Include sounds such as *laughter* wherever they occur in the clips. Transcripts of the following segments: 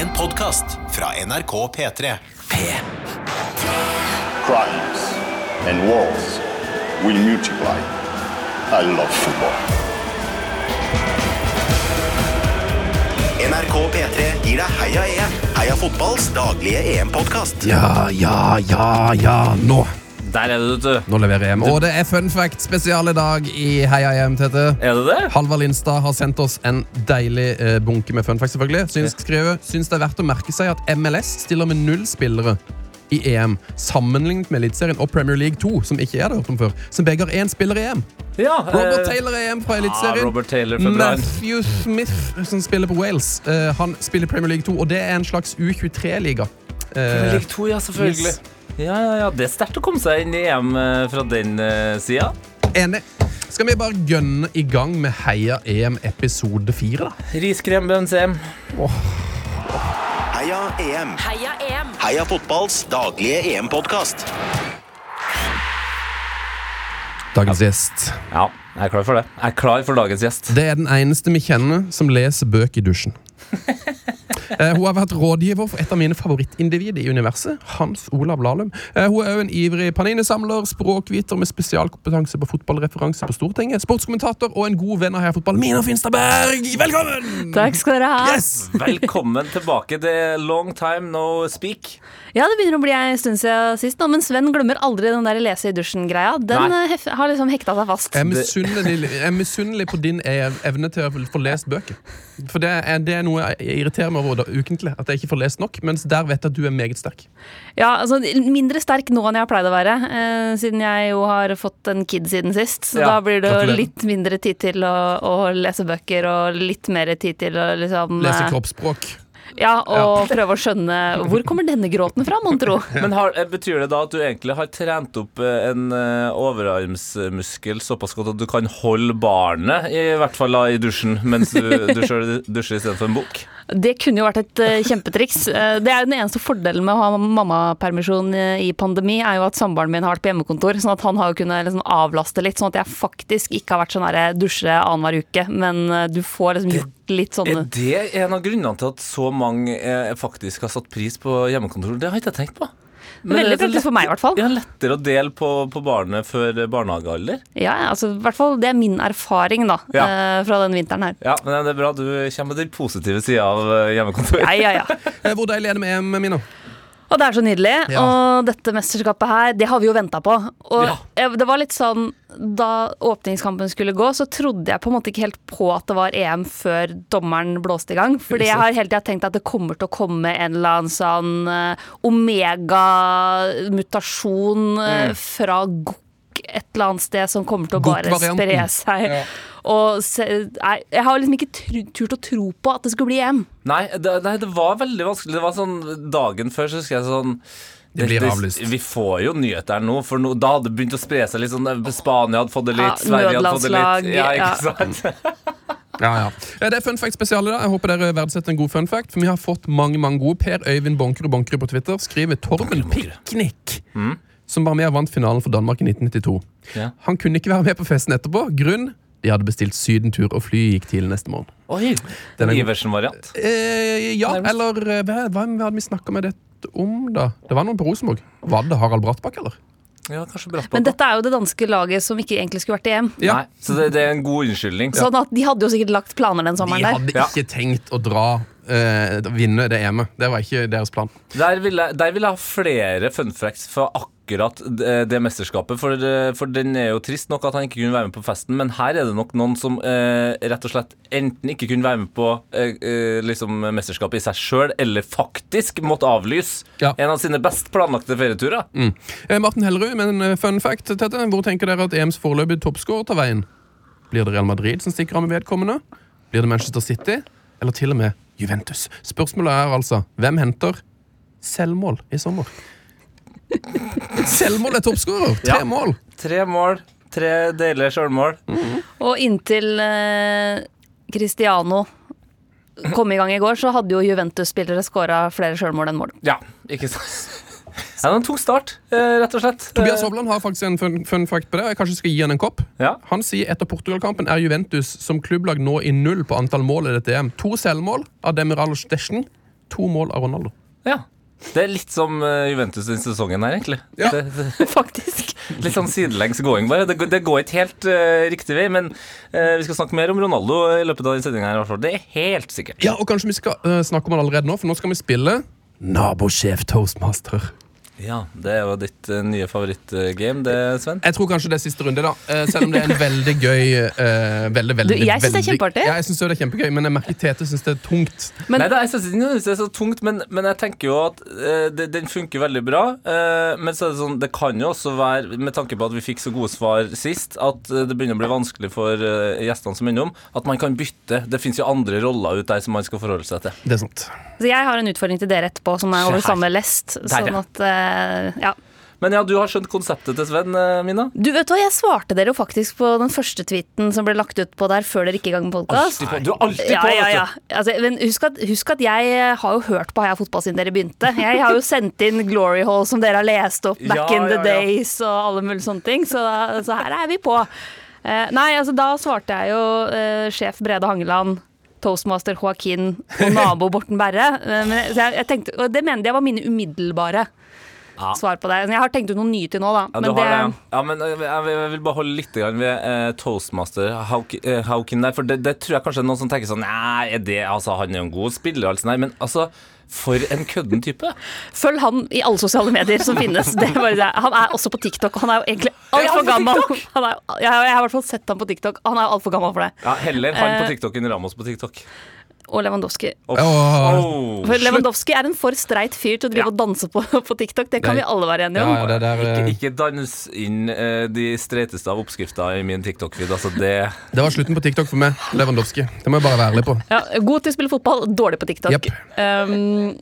En podkast fra NRK P3. crimes and wars will multiply. I love football. NRK P3 gir deg Heia EM. Heia fotballs daglige EM-podkast. Ja, ja, ja, ja, nå. Der er det, vet du. Nå leverer EM. Og det er fun fact spesial i dag i Heia EM, Tete. Er det det? Halvard Lindstad har sendt oss en deilig eh, bunke med fun fact, selvfølgelig. Syns, skriver, syns det er verdt å merke seg at MLS stiller med null spillere i EM, sammenlignet med Eliteserien og Premier League 2, som ikke hadde hørt om før, som begge har én spiller i EM. Ja. Robert eh, Taylor er EM fra ah, Eliteserien. Brann. Matthew Smith, som spiller på Wales, eh, han spiller Premier League 2, og det er en slags U23-liga. Premier League 2, ja, selvfølgelig. yes. Ja, ja, ja. Det er sterkt å komme seg inn i EM eh, fra den uh, sida. Enig. Skal vi bare gønne i gang med Heia EM episode 4, da? Riskrem, bønnsem. Heia EM. Heia EM! Heia fotballs daglige EM-podkast. Dagens gjest. Ja, jeg er klar for det. Jeg er klar for dagens gjest. Det er den eneste vi kjenner som leser bøker i dusjen. *laughs* Eh, hun har vært rådgiver for et av mine favorittindivid i universet, Hans Olav Lahlum. Eh, hun er òg en ivrig paninisamler, språkviter med spesialkompetanse på fotballreferanse på Stortinget, sportskommentator og en god venn av Heia Fotball, Mina Finstadberg! Velkommen! Takk skal dere ha. Yes! Velkommen tilbake. Det er long time no speak. Ja, Det begynner å bli en stund siden sist, nå, men Sven glemmer aldri den der lese i dusjen-greia. Den Nei. eh, hef har liksom hekta seg fast. Jeg er misunnelig, jeg er misunnelig på din ev- evne til å få lest bøker. For det er, det er noe jeg irriterer meg over ukentlig. At jeg ikke får lest nok. Mens der vet jeg at du er meget sterk. Ja, altså Mindre sterk nå enn jeg har pleid å være, eh, siden jeg jo har fått en kid siden sist. Så Ja, da blir det jo litt mindre tid til å, å lese bøker, og litt mer tid til å liksom Lese eh, kroppsspråk. Ja, og *laughs* prøve å skjønne Hvor kommer denne gråten fra, mon tro? *laughs* Men har, eh, Betyr det da at du egentlig har trent opp eh, en eh, overarmsmuskel såpass godt at du kan holde barnet, i hvert fall da i dusjen, mens du, *laughs* dusjer, dusjer istedenfor en bok? Det kunne jo vært et kjempetriks. Det er jo den eneste fordelen med å ha mammapermisjon i pandemi, er jo at samboeren min har vært på hjemmekontor, sånn at han har jo kunnet liksom avlaste litt, sånn at jeg faktisk ikke har vært sånn her dusje annenhver uke, men du får liksom gjort litt sånne Er det en av grunnene til at så mange eh, faktisk har satt pris på hjemmekontor? Det har ikke jeg tenkt på. Men Veldig det er praktisk for meg, i hvert fall. Ja, lettere å dele på, på barnet før barnehagealder. Ja, altså i hvert fall det er min erfaring, da, Ja. eh, fra den vinteren her. Ja, men det er bra. Du kommer med den positive sida av hjemmekontoret. Ja, ja, ja. *laughs* Eh, Hvor deilig er det med EM, Mina? Og det er så nydelig. Ja. Og dette mesterskapet her, det har vi jo venta på. Og Ja. jeg, det var litt sånn Da åpningskampen skulle gå, så trodde jeg på en måte ikke helt på at det var EM før dommeren blåste i gang. Fordi jeg har hele tida tenkt at det kommer til å komme en eller annen sånn uh, omega-mutasjon eh, fra gokk et eller annet sted som kommer til å bare spre seg. Ja. Og se, nei, jeg har liksom ikke turt å tro på at det skulle bli EM. Nei, det, nei, det var veldig vanskelig. Det var sånn Dagen før så husker jeg sånn Det blir avlyst. Vi får jo nyheter nå, for nå, da hadde det begynt å spre seg litt sånn Spania hadde fått det litt, Ja, Sverige hadde fått det litt. Ja, ikke ja. Ja, sant? *laughs* ja. ja. Det er fun fact spesial i dag. Jeg håper dere verdsetter en god fun fact. For vi har fått mange mange gode. Per Øyvind Bonkerud Bonkerud på Twitter skriver Torben Piknik. Som var med og vant finalen for Danmark i 1992. Ja. Han kunne ikke være med på festen etterpå. Grunn de hadde bestilt sydentur, og flyet gikk tidlig neste morgen. Oi, Den er en. Iversen-variant. Eh, ja, Nærmest. eller eh, hva, hva hadde vi snakka med dette om, da? Det var noen på Rosenborg. Var det Harald Brattbakk, eller? Ja, Men dette er jo det danske laget som ikke egentlig skulle vært i EM. Ja. Nei, så det, det er en god unnskyldning. Sånn at De hadde jo sikkert lagt planer den sommeren der. De hadde der. ikke tenkt å dra eh, vinne det EM-et. Det var ikke deres plan. Der ville, jeg, der vil jeg ha flere fun facts fra akkurat det, det mesterskapet. For, for den er jo trist nok at han ikke kunne være med på festen, men her er det nok noen som eh, rett og slett enten ikke kunne være med på eh, eh, liksom mesterskapet i seg sjøl, eller faktisk måtte avlyse Ja. en av sine best planlagte ferieturer. Mm. Eh, Martin Hellerud, med en eh, fun fact, Tete. Hvor tenker dere at EMs foreløpige toppscorer tar veien? Blir det Real Madrid som stikker av med vedkommende? Blir det Manchester City? Eller til og med Juventus? Spørsmålet er altså hvem henter selvmål i sommer? *laughs* Selvmål er toppskårer. Tre Ja. mål! Tre mål, tre deilige sjølmål. Og inntil eh, Cristiano kom i gang i går, så hadde jo Juventus-spillere skåra flere sjølmål enn mål. Ja, ikke sant? Ja, det var en tung start, eh, rett og slett. Tobias Hovland har faktisk en fun, fun fact på det. Jeg kanskje skal gi han en kopp. Ja. Han sier etter Portugal-kampen er Juventus som klubblag nå i null på antall mål i dette EM. To selvmål av Demiral Steschen. to mål av Ronaldo. Ja. Det er litt som eh, Juventus den sesongen her, egentlig. Ja. Det, det, *laughs* Faktisk. litt sånn sidelengs going, bare. Det, går- det går ikke helt uh, riktig vei, men uh, vi skal snakke mer om Ronaldo i løpet av denne sendinga her, i hvert fall. Det er helt sikkert. Ja, og kanskje vi skal uh, snakke om han allerede nå, for nå skal vi spille Nabosjef Toastmaster. Ja, det er jo ditt uh, nye favorittgame, det, Sven. Jeg tror kanskje det er siste runde, da. Uh, selv om det er en veldig gøy uh, Veldig, veldig, Du, jeg synes det er kjempeartig. Ja, jeg synes det er kjempegøy, men jeg merker Tete syns det er tungt. Men- Nei, da, jeg synes ikke det er så tungt, men, men jeg tenker jo at det, den funker veldig bra. eh, men så er det sånn, det kan jo også være, med tanke på at vi fikk så gode svar sist, at det begynner å bli vanskelig for gjestene som er innom, at man kan bytte. Det fins jo andre roller ut der som man skal forholde seg til. Det er sant. Så jeg har en utfordring til dere etterpå som er over samme lest. Sånn at, ja. Men ja, du har skjønt konseptet til Sven, eh, Mina? Du vet hva, Jeg svarte dere jo faktisk på den første tweeten som ble lagt ut på der før dere gikk i gang med podkast. Du er alltid på, ja, ja, ja. Altså, men husk at, husk at jeg har jo hørt på Heia Fotball siden dere begynte. Jeg har jo sendt inn Glory Hall som dere har lest opp back Ja, in the days og alle mulige sånne ting. Så, så her er vi på. Uh, nei, altså da svarte jeg jo uh, sjef Brede Hangeland. Toastmaster Joaquin og nabo Borten Berre. Men jeg- jeg, jeg tenkte, og det mente jeg var mine umiddelbare Ja. svar på det. Jeg har tenkt ut noen nye til nå, da. Ja, men det, ja. men eh, jeg vil, bare holde litt ved eh, toastmaster Hauki- eh, der, for det, det tror jeg kanskje er noen som tenker sånn Nei, det, altså, han er jo en god spiller, altså. Nei, men altså for en kødden type. *laughs* Følg han i alle sosiale medier som finnes. Det er bare det. Han er også på TikTok, og han er jo egentlig altfor gammel. Han er, jeg, jeg har i hvert fall sett ham på TikTok, og han er jo altfor gammel for det. Ja, Heller han på Eh. TikTok enn Ramos på TikTok. Og Lewandowski. Oh, oh, For. Lewandowski er en for streit fyr til å drive og danse på, *laughs* på TikTok. Det kan Nei. vi alle være enige om. ja, det der, eh, Ikke, ikke dans inn uh, de streiteste av oppskrifter i min TikTok-feed. Altså det det var slutten på TikTok for meg. Lewandowski. Det må jeg bare være ærlig på. Ja, god til å spille fotball, dårlig på TikTok. Yep. Um,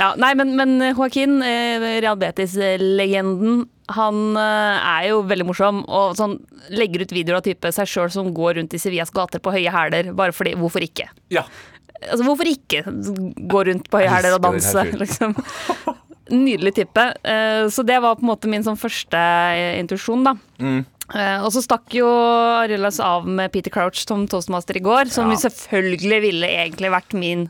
ja, nei, men, men Joaquin, eh, Real Betis-legenden, han eh, er jo veldig morsom og sånn, legger ut videoer av type seg sjøl som går rundt i Sevillas gater på høye hæler. Bare fordi Hvorfor ikke? Ja. Altså, hvorfor ikke gå rundt på høye hæler og danse, liksom? *laughs* Nydelig type. Eh, Så det var på en måte min sånn første eh, intuisjon, da. Mm. Og så stakk jo Arillas av med Peter Crouch som toastmaster i går, som Ja. selvfølgelig ville egentlig vært min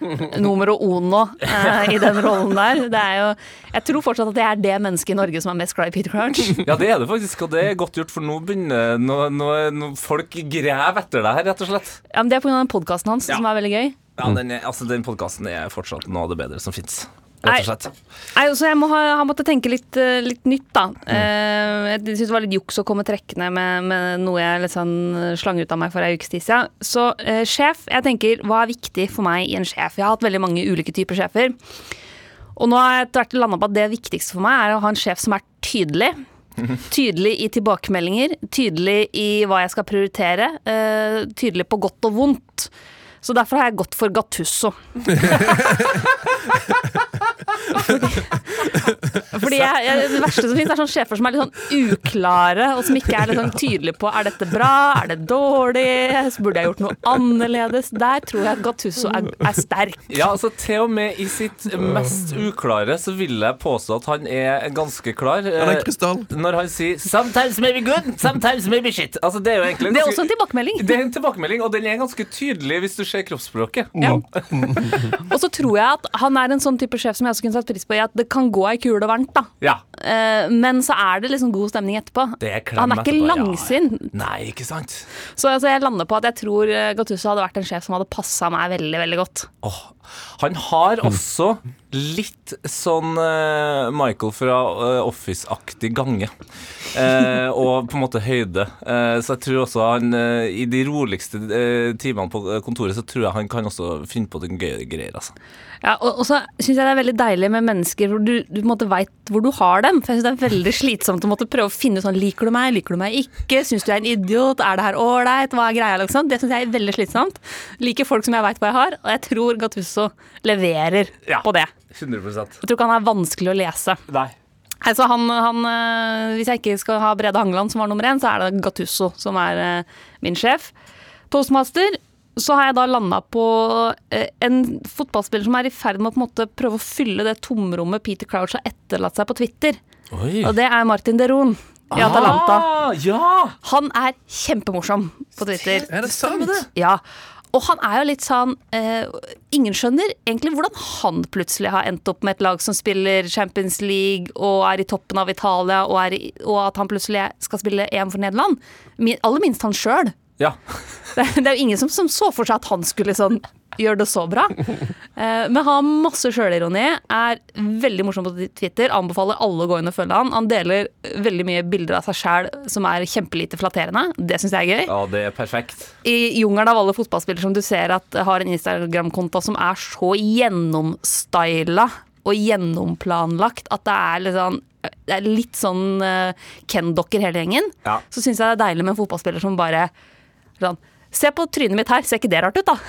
*laughs* numero uno eh, i den rollen der. Det er jo, jeg tror fortsatt at det er det mennesket i Norge som er mest glad i Peter Crouch. *laughs* ja, det er det faktisk, og det er godt gjort, for nå begynner nå, nå, nå folk graver etter deg her, rett og slett. Ja, men det er pga. den podkasten hans, Ja. som er veldig gøy. Ja, den, altså, den podkasten er fortsatt noe av det bedre som fins. Rett og slett. Nei, så jeg må ha, har måttet tenke litt, eh, litt nytt, da. Mm. Eh, jeg syns det var litt juks å komme trekkende med, med noe jeg sånn slang ut av meg for ei ukes tid siden. Så eh, sjef, jeg tenker hva er viktig for meg i en sjef? Jeg har hatt veldig mange ulike typer sjefer. Og nå har jeg etter hvert landa på at det viktigste for meg er å ha en sjef som er tydelig. *laughs* Tydelig i tilbakemeldinger, tydelig i hva jeg skal prioritere. eh, tydelig på godt og vondt. Så derfor har jeg gått for Gattusso. Fordi jeg, jeg, Det verste som finnes, er sånne sjefer som er litt sånn uklare, og som ikke er litt sånn tydelige på er dette bra, er det dårlig, burde jeg gjort noe annerledes. Der tror jeg at Gattusso er, er sterk. Ja, altså Til og med i sitt mest uklare så vil jeg påstå at han er ganske klar. Han er Eh, krystall. Når han sier 'sometimes maybe good, sometimes maybe shit'. Altså Det er jo egentlig ganske, Det er også en tilbakemelding. Det er en tilbakemelding, og den er ganske tydelig hvis du ser kroppsspråket. Ja. *laughs* Og så tror jeg at han er en sånn type sjef som jeg også kunne satt pris på i at det kan gå ei kule varmt, da. Ja, Eh, Men så er det liksom god stemning etterpå. det er Han er ikke etterpå, ja. Nei, ikke sant? Så altså, jeg lander på at jeg tror eh, Gattuso hadde vært en sjef som hadde passa meg veldig, veldig godt. Oh. han har også litt sånn uh, Michael fra uh, Office-aktig gange. Uh, og på en måte høyde. Så jeg tror også han i de roligste timene på kontoret så tror jeg han kan også finne på noen gøye greier. Altså. Ja, og, og så syns jeg det er veldig deilig med mennesker hvor du, du veit hvor du har dem. For jeg synes det er veldig slitsomt å måtte prøve å finne ut sånn Liker du meg, liker du meg ikke? Syns du jeg er en idiot? Er det her ålreit? Hva er greia? Liksom? Det syns jeg er veldig slitsomt. Liker folk som jeg veit hva jeg har, og jeg tror Gattuso leverer Ja. på det. 100 Jeg tror ikke han er vanskelig å lese. Nei. Altså han, han, øh, hvis jeg ikke skal ha Brede Hangeland som var nummer én, så er det Gattusso som er øh, min sjef. Toastmaster, så har jeg da landa på øh, en fotballspiller som er i ferd med å på en måte prøve å fylle det tomrommet Peter Crouch har etterlatt seg på Twitter. Oi. Og det er Martin Deron i Atalanta. Ah, ja! Han er kjempemorsom på Twitter. Er det sant? Ja. Og han er jo litt sånn eh, Ingen skjønner egentlig hvordan han plutselig har endt opp med et lag som spiller Champions League og er i toppen av Italia, og, er i, og at han plutselig skal spille EM for Nederland. Min, aller minst han sjøl. Ja. *laughs* Det, det er jo ingen som, som så for seg at han skulle sånn gjøre det så bra. *laughs* Eh, men har masse sjølironi, er veldig morsom på Twitter, anbefaler alle å gå inn og følge han. Han deler veldig mye bilder av seg sjæl som er kjempelite flatterende. Det syns jeg er gøy. ja, det er perfekt. I jungelen av alle fotballspillere som du ser at har en Instagram-konto som er så gjennomstyla og gjennomplanlagt at det er litt sånn det er litt sånn uh, Ken-dokker hele gjengen. Ja. Så syns jeg det er deilig med en fotballspiller som bare sånn Se på trynet mitt her, ser ikke det rart ut, da? *laughs*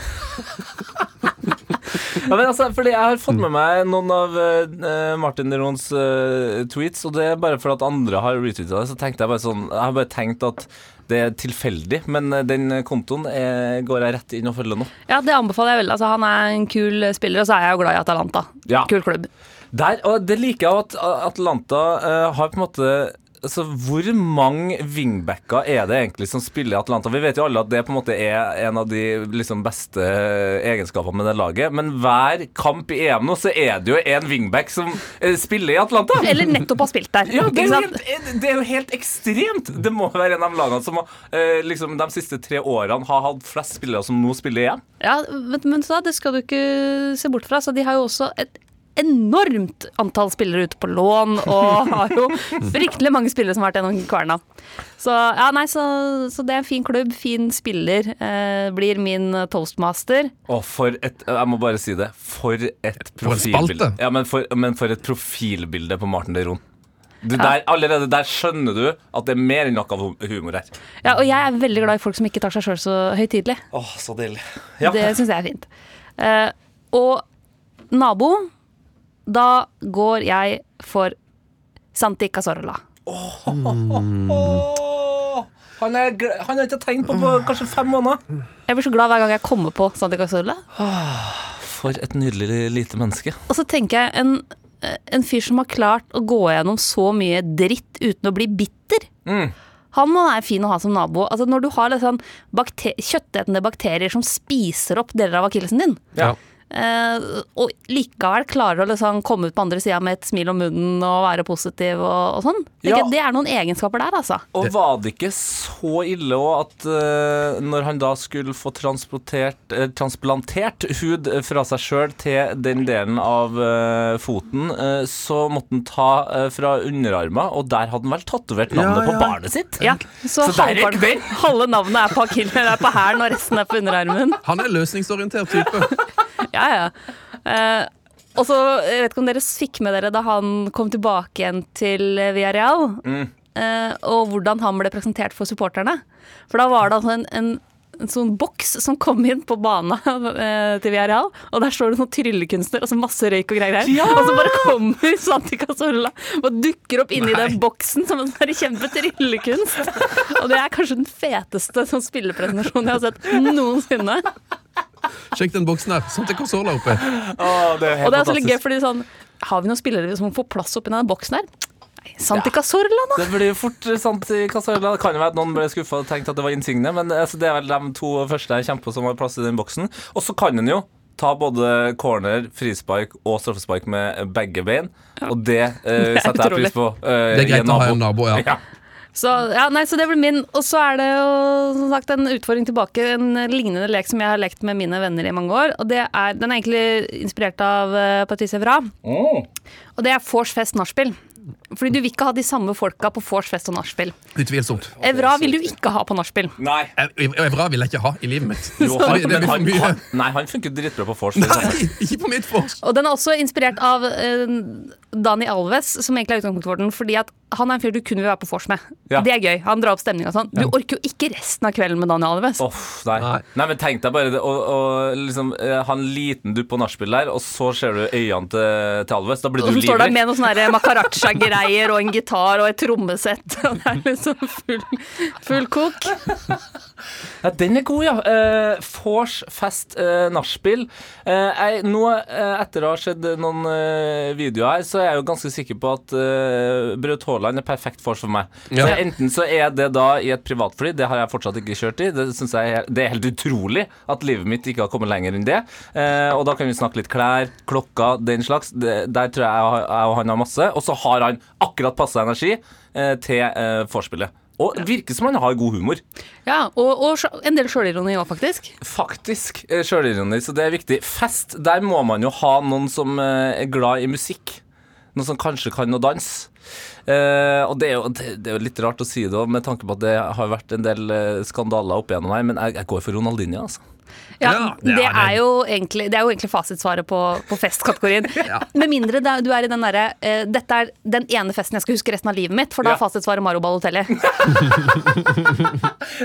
Ja, men altså, fordi Jeg har fått med meg noen av uh, Martin Derons uh, tweets, og det er bare for at andre har retweeta det. Så tenkte jeg bare sånn Jeg har bare tenkt at det er tilfeldig, men eh, den kontoen er, går jeg rett inn og følger nå. Ja, det anbefaler jeg veldig. Altså, han er en kul spiller, og så er jeg jo glad i Atalanta. Ja. Kul klubb. Der, og det liker jeg at Atlanta uh, har på en måte Altså, Hvor mange wingbacker er det egentlig som spiller i Atlanta? Vi vet jo alle at det på en måte er en av de liksom, beste egenskapene med det laget. Men hver kamp i EM nå, så er det jo en wingback som eh, spiller i Atlanta. Eller nettopp har spilt der. Ja, det er, helt, det er jo helt ekstremt! Det må være en av lagene som eh, liksom, de siste tre årene har hatt flest spillere som nå spiller i EM. Ja, men, men så det skal du ikke se bort fra. Så de har jo også et enormt antall spillere ute på lån, og har jo fryktelig mange spillere som har vært gjennom kverna. Så ja, nei, så, så det er en fin klubb, fin spiller. Eh, blir min toastmaster. Og for et Jeg må bare si det. For et profilbilde. Ja, men for, men for et profilbilde på Martin Deron. Du, der, allerede der skjønner du at det er mer enn nok av humor her. Ja, og jeg er veldig glad i folk som ikke tar seg sjøl så høytidelig. Åh, så deilig. Ja. Det syns jeg er fint. Eh, og nabo, da går jeg for Santi Cazorla. oh, han, er, han har ikke tenkt på på kanskje fem måneder. Jeg blir så glad hver gang jeg kommer på Santi Cazorla. For et nydelig lite menneske. Og så tenker jeg en, en fyr som har klart å gå gjennom så mye dritt uten å bli bitter. Han må være fin å ha som nabo. Altså Når du har litt sånn bakter kjøttetende bakterier som spiser opp deler av akillesen din, Ja. Eh, og likevel klarer å liksom komme ut på andre sida med et smil om munnen og være positiv og, og sånn. Ja. Det er noen egenskaper der, altså. Og var det ikke så ille òg at uh, når han da skulle få eh, transplantert hud fra seg sjøl til den delen av uh, foten, uh, så måtte han ta fra underarma, og der hadde han vel tatovert navnet Ja, på barnet sitt? Ja, Så, Så halvparten- halve navnet er på akillen, er på hælen, og resten er på underarmen. Han er løsningsorientert type. *laughs* Ja, ja. Eh, og så, jeg vet ikke om dere fikk med dere da han kom tilbake igjen til Villarreal, eh, og hvordan han ble presentert for supporterne. For da var det altså en, en, en sånn boks som kom inn på banen *laughs* eh, til Villarreal, og der står det noen tryllekunstner, altså masse røyk og greier ja! Og så bare kommer *laughs* Santi Cazorla og dukker opp inni den boksen som en sånn kjempetryllekunst. Og det er kanskje den feteste sånn spillepresentasjonen jeg har sett noensinne. Sjekk den boksen her. Sånn til Casola oppe. Å, det er Og helt det er så litt gøy, fantastisk. fordi sånn Har vi noen spillere som får plass oppi den boksen her? Nei, Santi Cazorla, da! Det blir fort sant i Casarella. Det kan jo være at noen ble skuffa og tenkte at det var Insigne, men altså, det er vel de to første jeg på som har plass i den boksen. Og så kan en jo ta både corner, frispark og straffespark med begge bein, og det, eh, *laughs* er setter jeg utrolig. pris på. eh, Det er i greit å ha en nabo, ja. Ja. Så, ja, nei, så det blir min. Og så er det jo som sagt en utfordring tilbake. En lignende lek som jeg har lekt med mine venner i mange år. Og det er, Den er egentlig inspirert av uh, Patrice Evra. Og det er vors fest nachspiel. Fordi du vil ikke ha de samme folka på vors fest og nachspiel. Utvilsomt. Evra vil du ikke ha på nachspiel. Evra vil jeg ikke ha i livet mitt. Jo, Det han, blir men han, mye. han, nei, han funker dritbra på vors. Nei, ikke på mitt fors. Og den er også inspirert av eh, Dani Alves, som egentlig er utgangspunktet for den. Fordi at han er en fyr du kun vil være på vors med. Ja. Det er gøy. Han drar opp stemninga og sånn. Du orker jo ikke resten av kvelden med Dani Alves. Oh, nei. Nei. nei, men tenk deg bare det, å, å liksom, eh, ha en liten dupp på nachspiel der, og så ser du øynene til, til Alves. Da blir Og du så står der med noen sånne macaracha-greier og en gitar og et trommesett. Og det er liksom full, full kok. *laughs* Ja, den er god, ja. Uh, Vors, fest, uh, nachspiel. Eh, nå, etter å ha sett noen eh, videoer her, så så er jeg jo ganske sikker på at uh, Braut Haaland er perfekt for for meg. Ja. Så enten så er det da i et privatfly, det har jeg fortsatt ikke kjørt i. Det, jeg det er helt utrolig at livet mitt ikke har kommet lenger enn det. Uh, og da kan vi snakke litt klær, klokka, den slags. Det, der tror jeg jeg og han har masse. Og så har han akkurat passe energi uh, til uh, vorspielet. Og det virker som han har god humor. Ja, og, og en del sjølironi òg, faktisk. Faktisk sjølironi, så det er viktig. Fest, der må man jo ha noen som er glad i musikk. Noen som kanskje kan noe dans. Eh, og det er, jo, det, det er jo litt rart å si det òg, med tanke på at det har vært en del eh, skandaler opp igjennom her, men jeg, jeg går for Ronaldinho, altså. Ja, Ja, det er det. er jo egentlig, det er jo egentlig fasitsvaret på, på festkategorien. *laughs* Med mindre er- du er i den derre eh, Dette er den ene festen jeg skal huske resten av livet mitt, for da Ja. er fasitsvaret Mario Balotelli. *laughs*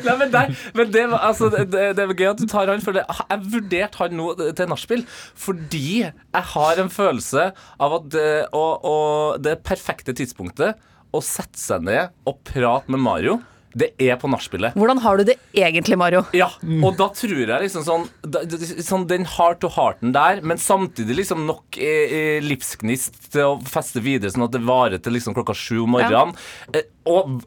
Nei, men, der, men det, var- altså, det, det det er gøy at du tar han, for det, jeg vurderte han nå til nachspiel fordi jeg har en følelse av at det, og, og det perfekte tidspunktet å sette seg ned og prate med Mario, det er på nachspielet. Hvordan har du det egentlig, Mario? Ja, og da tror jeg liksom sånn, da, sånn Den heart to hearten der, men samtidig liksom nok eh, eh, livsgnist til å feste videre, sånn at det varer til liksom klokka sju om morgenen. Eh, og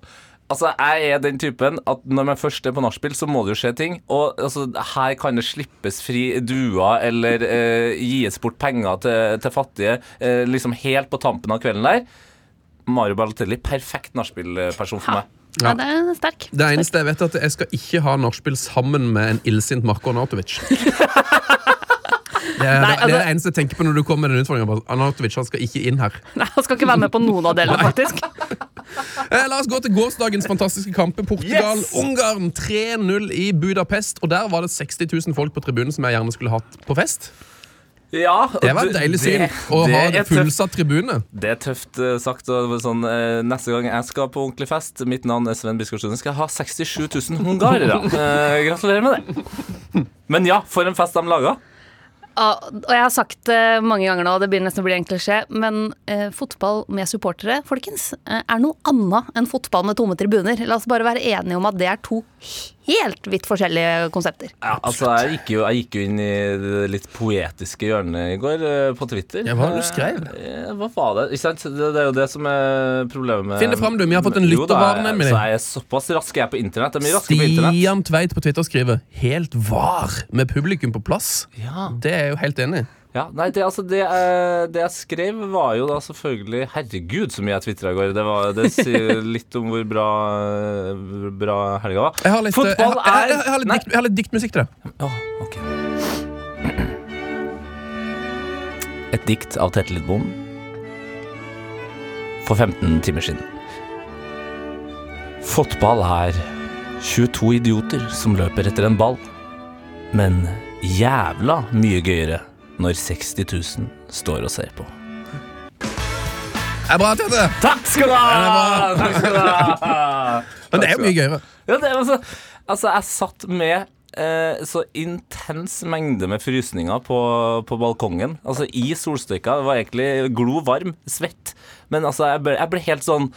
altså, jeg er den typen at når man først er på nachspiel, så må det jo skje ting. Og altså, her kan det slippes fri duer eller eh, gis bort penger til, til fattige eh, liksom helt på tampen av kvelden der. Mario Balotelli, perfekt nachspielperson for meg. Ja, det er sterk. Det eneste jeg vet er at jeg skal ikke ha nachspiel sammen med en illsint Marko Arnautovic. *laughs* Det er, Nei, det er altså- det eneste jeg tenker på når du kommer med den utfordringen. Anatovic, Arnautovic han skal ikke inn her. Nei, Han skal ikke være med på noen av delene, faktisk. *laughs* Eh, la oss gå til gårsdagens fantastiske kamp. Portugal-Ungarn 3-0 i Budapest. Og der var det 60 000 folk på tribunen som jeg gjerne skulle hatt på fest. Ja, Det var et deilig syn. Å ha fullsatt tribune. Det er tøft eh, sagt. Og sånn, eh, neste gang jeg skal på ordentlig fest, mitt navn er Sven Biskår Sunde, skal jeg ha 67 000 hungarere. Eh, gratulerer med det. Men ja, for en fest de laga. Ja, og jeg har sagt det mange ganger nå, det begynner nesten å bli en klisjé, men eh, fotball med supportere, folkens, eh, er noe annet enn fotball med tomme tribuner. La oss bare være enige om at det er to helt vidt forskjellige konsepter. Ja, altså, jeg gikk, jo, jeg gikk jo inn i det litt poetiske hjørnet i går eh, på Twitter. Ja, hva var det du skrev? Eh, hva var det? Ikke sant? Det, det er jo det som er problemet med Finn det fram, du. Vi har fått en lyttervare, nemlig. Så jeg er såpass rask jeg er på internett. Jeg er mye raskere på internett. Stian Tveit på Twitter skriver 'helt var' med publikum på plass. Ja. Det er jeg jo helt enig i. Ja, nei, det, altså, det, eh, det jeg skrev, var jo da selvfølgelig Herregud, så mye jeg tvitra i går. Det, var, det sier *laughs* litt om hvor bra, eh, bra helga var. Jeg har litt, jeg, Fotball har- er jeg, jeg, har litt Nei. dikt, jeg har litt diktmusikk til det. Åh, ok. Et dikt av Tete Lidbom for 15 timer siden. Fotball er 22 idioter som løper etter en ball. Men jævla mye gøyere når 60 000 står og ser på. Det er bra, Tete! Takk skal du ha! Takk skal du ha! *laughs* Men det er jo mye gøyere. Ja, det altså, altså, jeg satt med eh, så intens mengde med frysninger på, på balkongen. Altså i solstykka. Det var egentlig glovarm, svett. Men altså, jeg ble, jeg ble helt sånn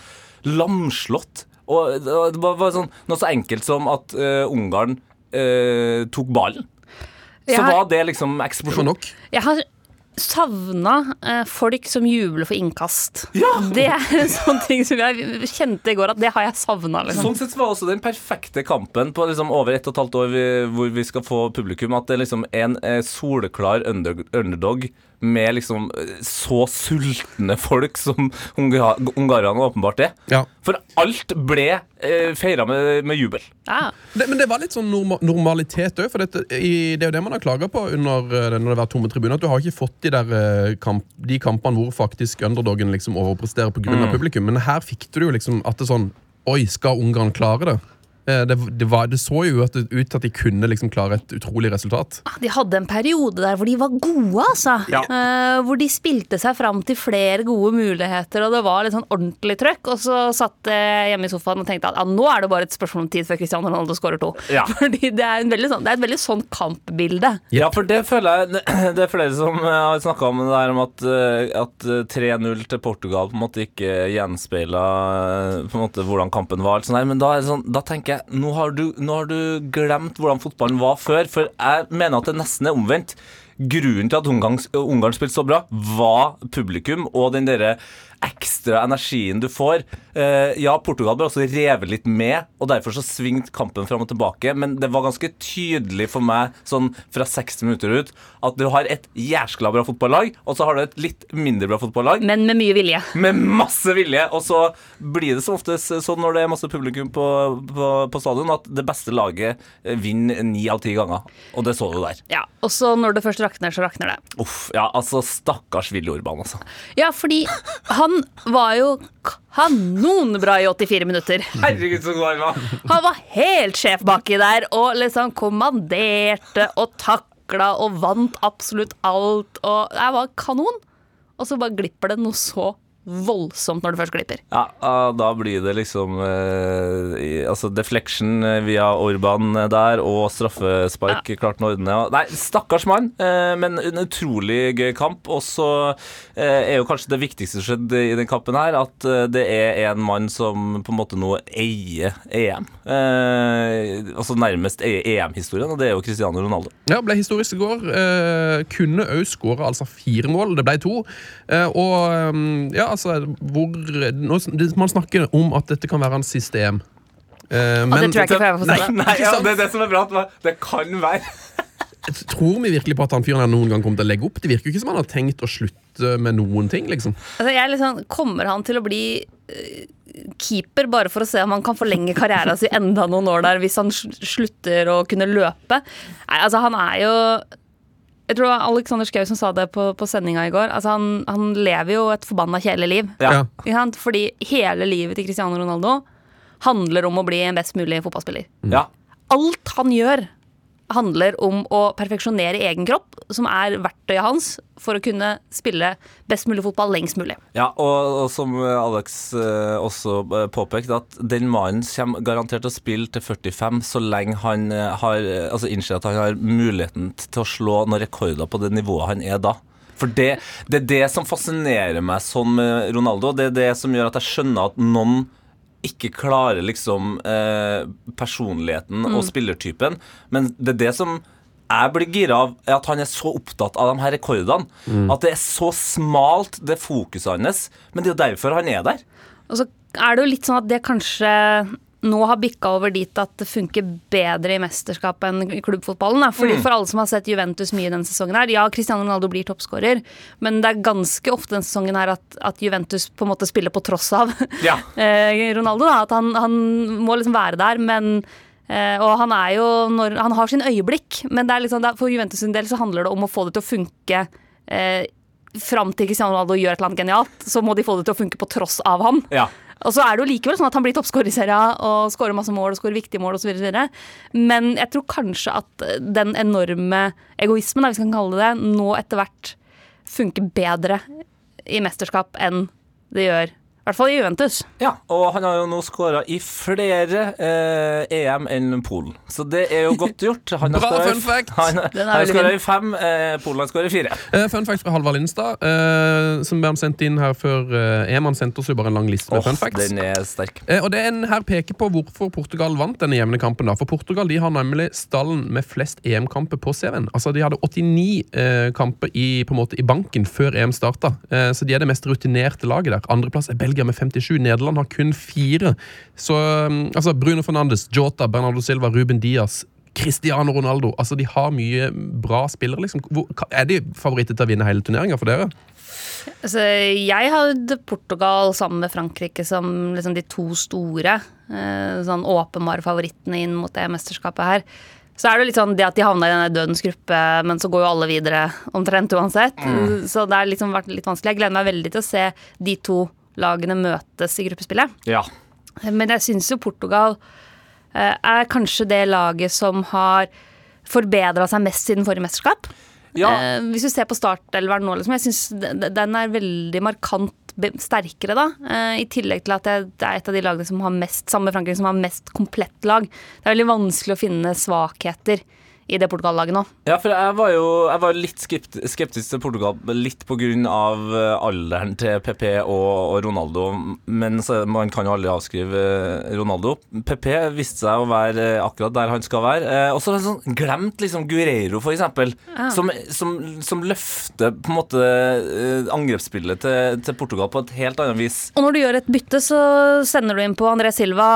lamslått. Og det var- det var sånn, noe så enkelt som at eh, Ungarn eh, tok ballen. Så har- var det liksom eksplosjon. nok. Jeg har savna eh, folk som jubler for innkast. Det er en *laughs* sånn ting som jeg kjente i går, at det har jeg savna. Liksom. Sånn sett var også den perfekte kampen på liksom over ett og et halvt år vi, hvor vi skal få publikum, at det er liksom en eh, soleklar under, underdog med liksom eh, så sultne folk som unga, ungarerne åpenbart er. Ja. For alt ble eh, feira med, med jubel. Ja. Det, men det var litt sånn norma normalitet òg. For dette, i, det er jo det man har klaga på under, eh, når det har vært tomme tribuner. At du har ikke fått de der eh, kamp, de kampene hvor faktisk underdogen liksom overpresterer pga. Mm. av publikum. Men her fikk du jo liksom at det sånn Oi, skal Ungarn klare det? Eh, Det, det, var, det så jo ut til at de kunne liksom klare et utrolig resultat. De hadde en periode der hvor de var gode, altså. Ja. Eh, hvor de spilte seg fram til flere gode muligheter, og det var litt sånn ordentlig trøkk. Og så satt jeg hjemme i sofaen og tenkte at ja, nå er det bare et spørsmål om tid før Cristiano Ronaldo skårer to. Ja. *laughs* Fordi det er, en sånn, det er et veldig sånn kampbilde. Ja, for det føler jeg *clears throat* Det er flere som eh, har snakka om det der om at, eh, at eh, 3-0 til Portugal på en måte ikke gjenspeila hvordan kampen var. Sånn. Men da, er det sånn, da tenker jeg nå har, du, nå har du glemt hvordan fotballen var før. For jeg mener at det nesten er omvendt. grunnen til at Ungarn, Ungarn spilte så bra, var publikum og den derre ekstra energien du får. Eh, ja, Portugal ble også revet litt med, og derfor så svingte kampen fram og tilbake. Men det var ganske tydelig for meg sånn fra 60 minutter ut at du har et jæskla bra fotballag, og så har du et litt mindre bra fotballag. Men med mye vilje. Med masse vilje. Og så blir det som oftest sånn når det er masse publikum på, på, på stadion, at det beste laget eh, vinner ni av ti ganger. Og det så du der. Ja, Og så når det først rakner, så rakner det. Uff. Ja, altså, stakkars Willy Orban, altså. Ja, fordi han var jo kanonbra i 84 minutter. Herregud, så god han var. Han var helt sjef baki der og liksom kommanderte og takla og vant absolutt alt. Og jeg var kanon. Og så bare glipper det noe så voldsomt når det først glipper. Ja, da blir det liksom eh, Altså deflection eh, via Orban eh, der, og straffespark klart å ordne. Ja. Nei, stakkars mann, eh, men en utrolig gøy kamp. Og så eh, er jo kanskje det viktigste som skjedde i den kampen her, at det er en mann som på en måte nå eier EM. Eh, altså nærmest eier EM-historien, og det er jo Cristiano Ronaldo. Ja, ble historisk i går. Eh, kunne òg skåra altså fire mål. Det ble to. Eh, og um, ja, altså hvor nå, Man snakker om at dette kan være hans siste EM. Eh, Og det tror jeg ikke, får jeg Nei. *laughs* Nei, ja, det er det som er bra. at Det kan være. *laughs* Tror vi virkelig på at han fyren her noen gang kommer til å legge opp? Det virker jo ikke som han har tenkt å slutte med noen ting. liksom Altså, jeg er litt sånn, kommer han til å bli uh, keeper bare for å se om han kan forlenge karrieren sin enda noen år der hvis han slutter å kunne løpe? Nei, altså han er jo jeg tror det var Alexander Schou som sa det på, på sendinga i går. Altså han, han lever jo et forbanna kjedelig liv. Ja. Fordi hele livet til Cristiano Ronaldo handler om å bli en best mulig fotballspiller. Ja. Alt han gjør, handler om å perfeksjonere egen kropp, som er verktøyet hans for å kunne spille best mulig fotball lengst mulig. Ja, og, og som Alex eh, også eh, påpekte, at den mannen kommer garantert til å spille til 45 så lenge han eh, har altså innser at han har muligheten til å slå noen rekorder på det nivået han er da. For det, det er det som fascinerer meg sånn med Ronaldo. Det er det som gjør at jeg skjønner at noen ikke klarer liksom eh, personligheten og spillertypen. Men det er det som jeg blir gira av, er at han er så opptatt av de her rekordene. At det er så smalt, det fokuset hans. Men det er jo derfor han er der. Og så er det jo litt sånn at det kanskje nå har bikka over dit at det funker bedre i mesterskapet enn i klubbfotballen. Da. Fordi For alle som har sett Juventus mye denne sesongen her, ja, Cristiano Ronaldo blir toppskårer, men det er ganske ofte denne sesongen her at, at Juventus på en måte spiller på tross av *laughs* Ja. *laughs* eh, Ronaldo. Da. At han, han må liksom være der, men eh, og han er jo når, Han har sin øyeblikk, men det er liksom, for Juventus sin del så handler det om å få det til å funke eh, fram til Cristiano Ronaldo gjør et eller annet genialt. Så må de få det til å funke på tross av ham. Ja. Og så er det jo likevel sånn at han blir toppskårer i serien og skårer masse mål og skårer viktige mål osv. Men jeg tror kanskje at den enorme egoismen, hvis vi kan kalle det det, nå etter hvert funker bedre i mesterskap enn det gjør i hvert fall i Juventus. ja. Og han har jo nå skåra i flere eh, EM enn Polen. Så det er jo godt gjort. Han har Bra skåret fun fact. Han, Den han har skåra i fem, eh, Polen har skåra i fire. Eh, fun fact fra Halvard Lindstad, eh, som han sendte inn her før eh, EM. Han sendte oss jo bare en lang liste med oh, fun facts. den er sterk. Eh, og det en her peker på hvorfor Portugal vant denne jevne kampen. da For Portugal de har nemlig stallen med flest EM-kamper på CV-en. Altså De hadde 89 eh, kamper i, på en måte, i banken før EM starta. Eh, så de er det mest rutinerte laget der. Andreplass er Belgia med 57. Nederland har kun fire. Så um, altså Bruno Fernandes, Jota, Bernardo Silva, Ruben Diaz. Cristiano Ronaldo. altså De har mye bra spillere. liksom Hvor, Er de favoritter til å vinne hele turneringa for dere? Altså, jeg hadde Portugal sammen med Frankrike som liksom de to store, eh, sånn åpenbare favorittene inn mot det mesterskapet her. Så er det litt sånn det at de havna i denne dødens gruppe, men så går jo alle videre omtrent uansett. Så det har liksom vært litt vanskelig. Jeg gleder meg veldig til å se de to lagene møtes i gruppespillet. Ja. Men jeg syns jo Portugal eh, er kanskje det laget som har forbedra seg mest siden forrige mesterskap. Ja. Eh, hvis du ser på startelveren nå, liksom, jeg syns den er veldig markant sterkere, da. Eh, I tillegg til at det, er et av de lagene som har mest, samme Frankrike, som har mest komplett lag. Det er veldig vanskelig å finne svakheter i det Portugal-laget nå. Ja, for jeg var jo jeg var litt skepti- skeptisk til Portugal, litt pga. eh, alderen til PP og, og Ronaldo. Men man kan jo aldri avskrive eh, Ronaldo. PP viste seg å være eh, akkurat der han skal være. Eh, og så sånn, glemt liksom Guerreiro, for eksempel. Som, som, som løfter på en måte angrepsspillet til, til Portugal på et helt annet vis. Og når du gjør et bytte, så sender du inn på André Silva,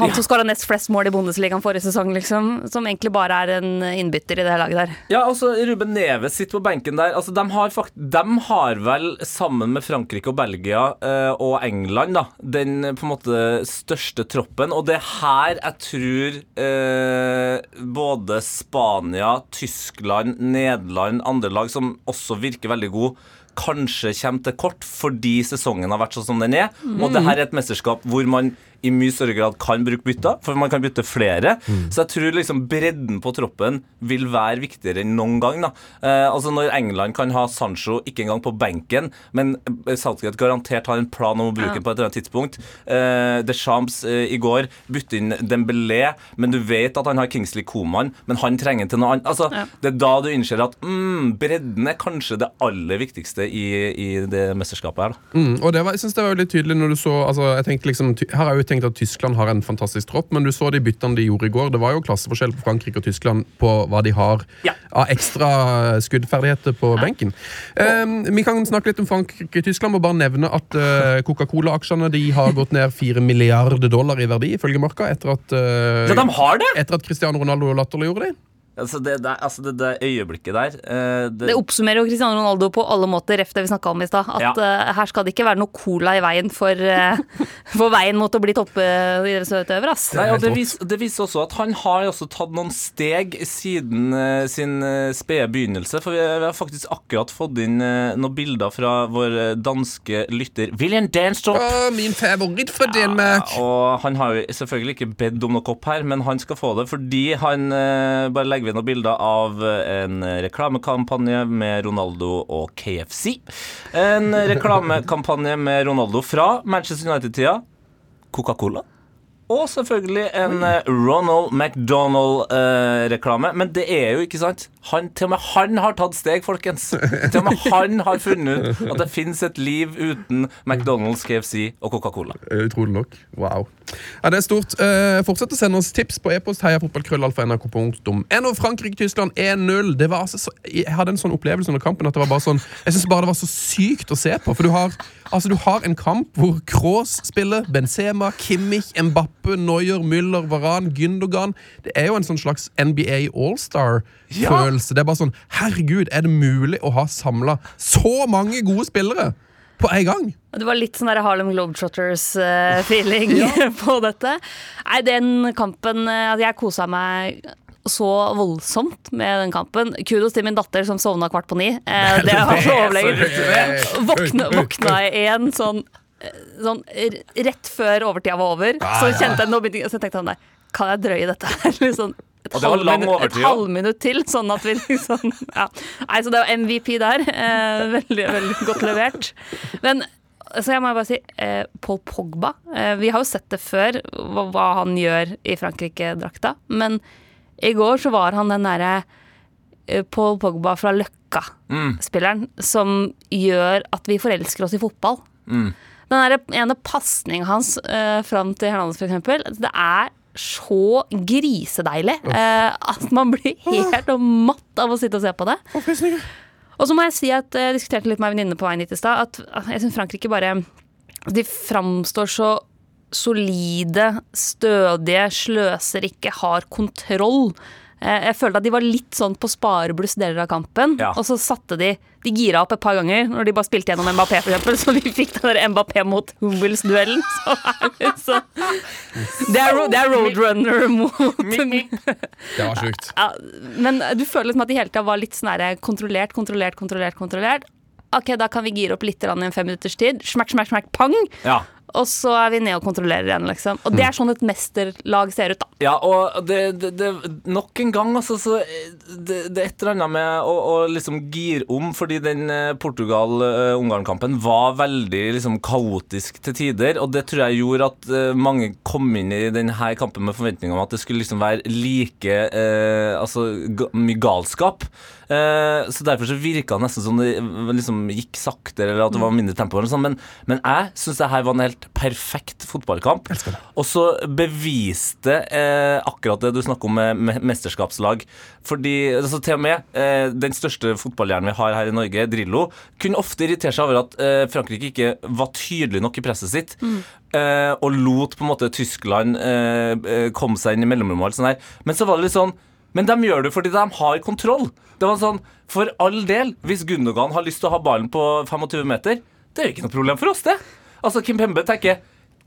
han som skåra nest flest mål i Bundesligaen forrige sesong, liksom. Som egentlig bare er en innbytter i det laget der. Ja, altså Ruben Neves sitter på benken der. Altså, de, har fakt de har vel, sammen med Frankrike og Belgia eh, og England, da, den på en måte største troppen. Og det er her jeg tror eh, både Spania, Tyskland, Nederland, andre lag som også virker veldig gode, kanskje kommer til kort fordi sesongen har vært sånn som den er. Og det her er et mesterskap hvor man i mye større grad kan bruke bytter, for man kan bytte flere. Så jeg tror liksom bredden på troppen vil være viktigere enn noen gang. da. Eh, altså Når England kan ha Sancho ikke engang på benken, men eh, Southgate garantert har en plan om å bruke Ja. på et eller annet tidspunkt. Eh, Deschamps eh, i går bytte inn Dembélé, men du vet at han har Kingsley Coman, men han trenger til noe annet. Altså, Ja. Det er da du innser at mm, bredden er kanskje det aller viktigste i, i det mesterskapet her. da. Mm, og det var, jeg synes det var veldig tydelig når du så altså, jeg tenkte liksom, Her er jo tenkt at Tyskland har en fantastisk tropp, men du så de byttene de gjorde i går. Det var jo klasseforskjell på Frankrike og Tyskland på hva de har Ja. av ekstra skuddferdigheter på benken. Um, vi kan snakke litt om Frankrike-Tyskland. Må bare nevne at uh, Coca-Cola-aksjene de har gått ned 4 milliarder dollar i verdi, ifølge Marka, etter at, uh, Ja, de har det! etter at Cristiano Ronaldo latterliggjorde dem. Altså det, der, altså det, det øyeblikket der eh, det, Det oppsummerer jo Cristiano Ronaldo på alle måter, ref det vi snakka om i stad. At Ja. uh, her skal det ikke være noe cola i veien for, uh, *laughs* for veien mot å bli toppidrettsutøver, Uh, Nei, og det, vis, det viser også at han har også tatt noen steg siden sin uh, spede begynnelse. For vi, vi har faktisk akkurat fått inn noen bilder fra vår danske lytter William Danstrup. Oh, min favoritt fra Danmark! Og han har jo selvfølgelig ikke bedt om noe opp her, men han skal få det fordi han bare legger ved noen bilder av en reklamekampanje med Ronaldo og KFC. En reklamekampanje med Ronaldo fra Manchester United-tida. Coca-Cola. Og selvfølgelig en eh, Ronald McDonald-reklame. Men det er jo ikke sant. Han, til og med han har tatt steg, folkens. Til og med *laughs* han har funnet ut at det fins et liv uten McDonald's, KFC og Coca-Cola. Eh, Utrolig nok. Wow. Ja, det er stort. Eh, fortsett å sende oss tips på e-post heiafotballkrøllalfa.nrk.no. Frankrike-Tyskland 1-0. Det var altså så, Jeg hadde en sånn opplevelse under kampen at det var bare sånn Jeg synes bare det var så sykt å se på. For du har, altså, du har en kamp hvor Kroos spiller, Benzema, Kimmich, Mbappe, Neuer, Müller, Varan, Gündogan. Det er jo en sånn slags NBA All-Star-følelse. Det er bare sånn Herregud, er det mulig å ha samla så mange gode spillere på en gang? Det var litt sånn der Harlem Globetrotters-feeling *laughs* *laughs* på dette. Nei, den kampen eh, altså Jeg kosa meg så voldsomt med den kampen. Kudos til min datter som sovna kvart på ni. Eh, Det var så overlegent. Våkna, våkna jeg igjen sånn, eh, sånn rett før overtida var over. Så kjente jeg nå begynte, Så tenkte jeg sånn der, Kan jeg drøye dette her? *laughs* Sånn et Og det var lang halvminutt- et halvminutt til, sånn at vi liksom ja. Nei, så det var MVP der. Eh, veldig, veldig godt levert. Men så jeg må bare si, eh, Paul Pogba eh, Vi har jo sett det før, hva, hva han gjør i Frankrike-drakta. Men i går så var han den derre eh, Paul Pogba fra Løkka-spilleren som gjør at vi forelsker oss i fotball. Den der ene pasningen hans uh, fram til Hernandez, eksempel, det er så grisedeilig uh, at man blir helt matt av å sitte og se på det. Og så må jeg si at eh, jeg diskuterte litt med ei venninne på veien hit i stad, at jeg syns Frankrike bare De framstår så solide, stødige, sløser ikke, har kontroll. Eh, Jeg følte at de var litt sånn på sparebluss deler av kampen. Ja. Og så satte de De gira opp et par ganger når de bare spilte gjennom Mbappé, eksempel. Så vi fikk den der Mbappé mot Hummels-duellen. *laughs* Så det så Det er, det er roadrunner mot *laughs* Det var sjukt. ja, men du føler liksom at de hele tida var litt sånn kontrollert, kontrollert, kontrollert. kontrollert Ok, da kan vi gire opp litt i en fem minutters tid. Smakk, smakk, smakk, pang! Ja. Og så er vi nede og kontrollerer igjen, liksom. Og det er sånn et mesterlag ser ut, da. Ja, og det, det, det Nok en gang, altså, så det, det er et eller annet med å, å liksom gire om, fordi den eh, Portugal-Ungarn-kampen var veldig liksom kaotisk til tider, og det tror jeg gjorde at eh, mange kom inn i denne kampen med forventninger om at det skulle liksom være like eh, Altså mye galskap. Eh, så derfor så virka det nesten som det liksom gikk saktere, eller at det var mindre tempo. Men, men jeg syns det her var en helt perfekt fotballkamp. Og så beviste eh, akkurat det du snakker om med, med mesterskapslag. Fordi altså, til og med eh, den største fotballhjernen vi har her i Norge, Drillo, kunne ofte irritere seg over at eh, Frankrike ikke var tydelig nok i presset sitt. eh, og lot på en måte Tyskland eh, eh, komme seg inn i mellomrommet. og alt sånt der. Men så var det litt sånn men de gjør det fordi de har kontroll. Det var sånn, For all del, hvis Gundogan har lyst til å ha ballen på 25 meter, det er jo ikke noe problem for oss, det. Altså, Kim Pembe tenker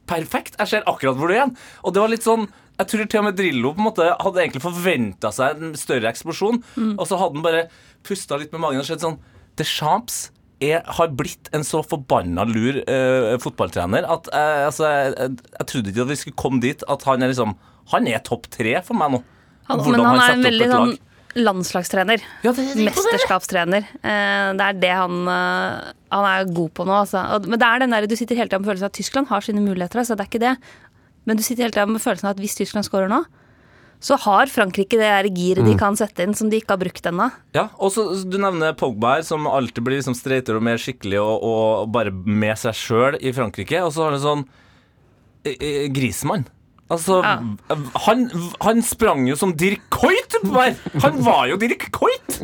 perfekt, jeg ser akkurat hvor du er igjen. Og det var litt sånn jeg tror til og med Drillo på en måte hadde egentlig forventa seg en større eksplosjon, og så hadde han bare pusta litt med magen og sett sånn Deschamps er, har blitt en så forbanna lur uh, fotballtrener at uh, altså, jeg, jeg, jeg trodde ikke at vi skulle komme dit at han er liksom Han er topp tre for meg nå. Han, Hvordan men han er setter opp et sånn lag. Landslagstrener. Ja, det det. Mesterskapstrener. Eh, det er det han, eh, han er god på nå. Altså. Men det er den der, du sitter hele tida med følelsen av at Tyskland har sine muligheter. Altså. Det er ikke det. Men du sitter hele tida med følelsen av at hvis Tyskland scorer nå, så har Frankrike det der giret de kan sette inn som de ikke har brukt ennå. Ja, og så Du nevner Pogba her, som alltid blir liksom streitere og mer skikkelig og, og bare med seg sjøl i Frankrike. Og så har du sånn eh, Grismann. Altså, Ja. han, han sprang jo som Dirk Coit! Han var jo Dirk Coit!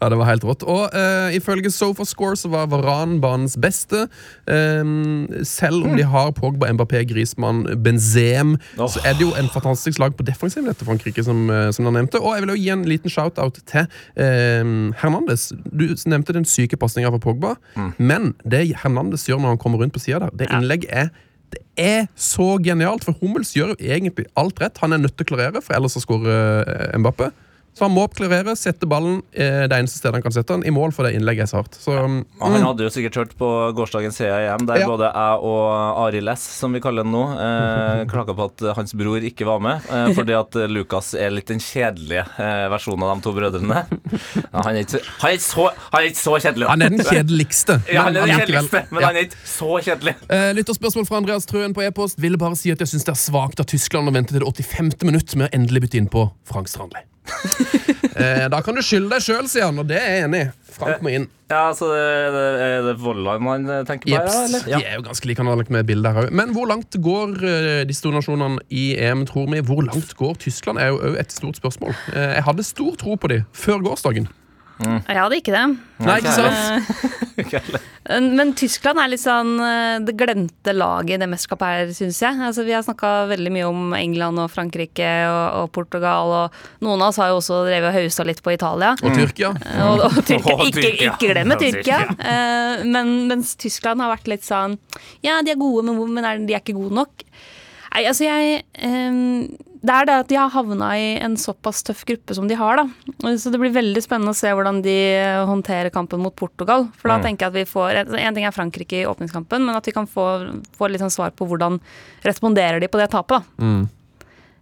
Ja, det var helt rått. Og uh, ifølge SofaScore så var Varan banens beste. Um, selv om de har Pogba, Mbappé, Griezmann, Benzem, oh. så er det jo en fantastisk lag på defensiv etter Frankrike, som, eh, som du nevnte. Og jeg vil jo gi en liten shout-out til um, Hernandez. Du nevnte den syke pasninga fra Pogba, men det Hernandez gjør når han kommer rundt på sida der, det innlegget er det er så genialt, for Hummels gjør jo egentlig alt rett. Han er nødt til å klarere, for ellers så skårer eh, Mbappé. Så han må klarere, sette ballen eh, det eneste stedet han kan sette den, i mål, for det innlegget er så hardt. Så mm, Og Han hadde jo sikkert hørt på gårsdagens CIM, der Ja. både jeg og Arild S, som vi kaller den nå, eh, *laughs* klaga på at hans bror ikke var med, eh, fordi at eh, Lukas er litt den kjedelige eh, versjonen av de to brødrene. Ja, han, er ikke, han, er så, han er ikke så kjedelig. han er den kjedeligste. *laughs* Ja, han er den kjedeligste, men han er ikke så kjedelig. Eh, lytterspørsmål fra Andreas Trøen på e-post. Ville bare si at jeg syns det er svakt av Tyskland å vente til det 85. minutt med å endelig bytte inn på Frank Strandli. *laughs* eh, da kan du skylde deg sjøl, sier han, og det er jeg enig i. Frank må inn. Ja, så det, det, Er det Vollan man eh, tenker på? Jeps. Ja, eller? De er jo ganske like anlagt med bilder her òg. Men hvor langt går eh, disse to nasjonene i EM, tror vi? Hvor langt går Tyskland, er jo òg et stort spørsmål. Eh, jeg hadde stor tro på de før gårsdagen. Jeg hadde ikke det. Nei, ikke sant? *laughs* Men Tyskland er litt sånn eh, det glemte laget i det mesterskapet her, syns jeg. Altså, vi har snakka veldig mye om England og Frankrike og, og Portugal, og noen av oss har jo også drevet og hausa litt på Italia. Og Tyrkia. Og, og Tyrkia. *laughs* Ikke, ikke glemme Tyrkia. Eh, men, mens Tyskland har vært litt sånn Ja, de er gode, men, men er, de er ikke gode nok. Nei, altså jeg eh, Det er det at de har havna i en såpass tøff gruppe som de har, da. Så det blir veldig spennende å se hvordan de håndterer kampen mot Portugal. For da tenker jeg at vi får En ting er Frankrike i åpningskampen, men at vi kan få, få litt sånn svar på hvordan responderer de på det tapet, da. Eh,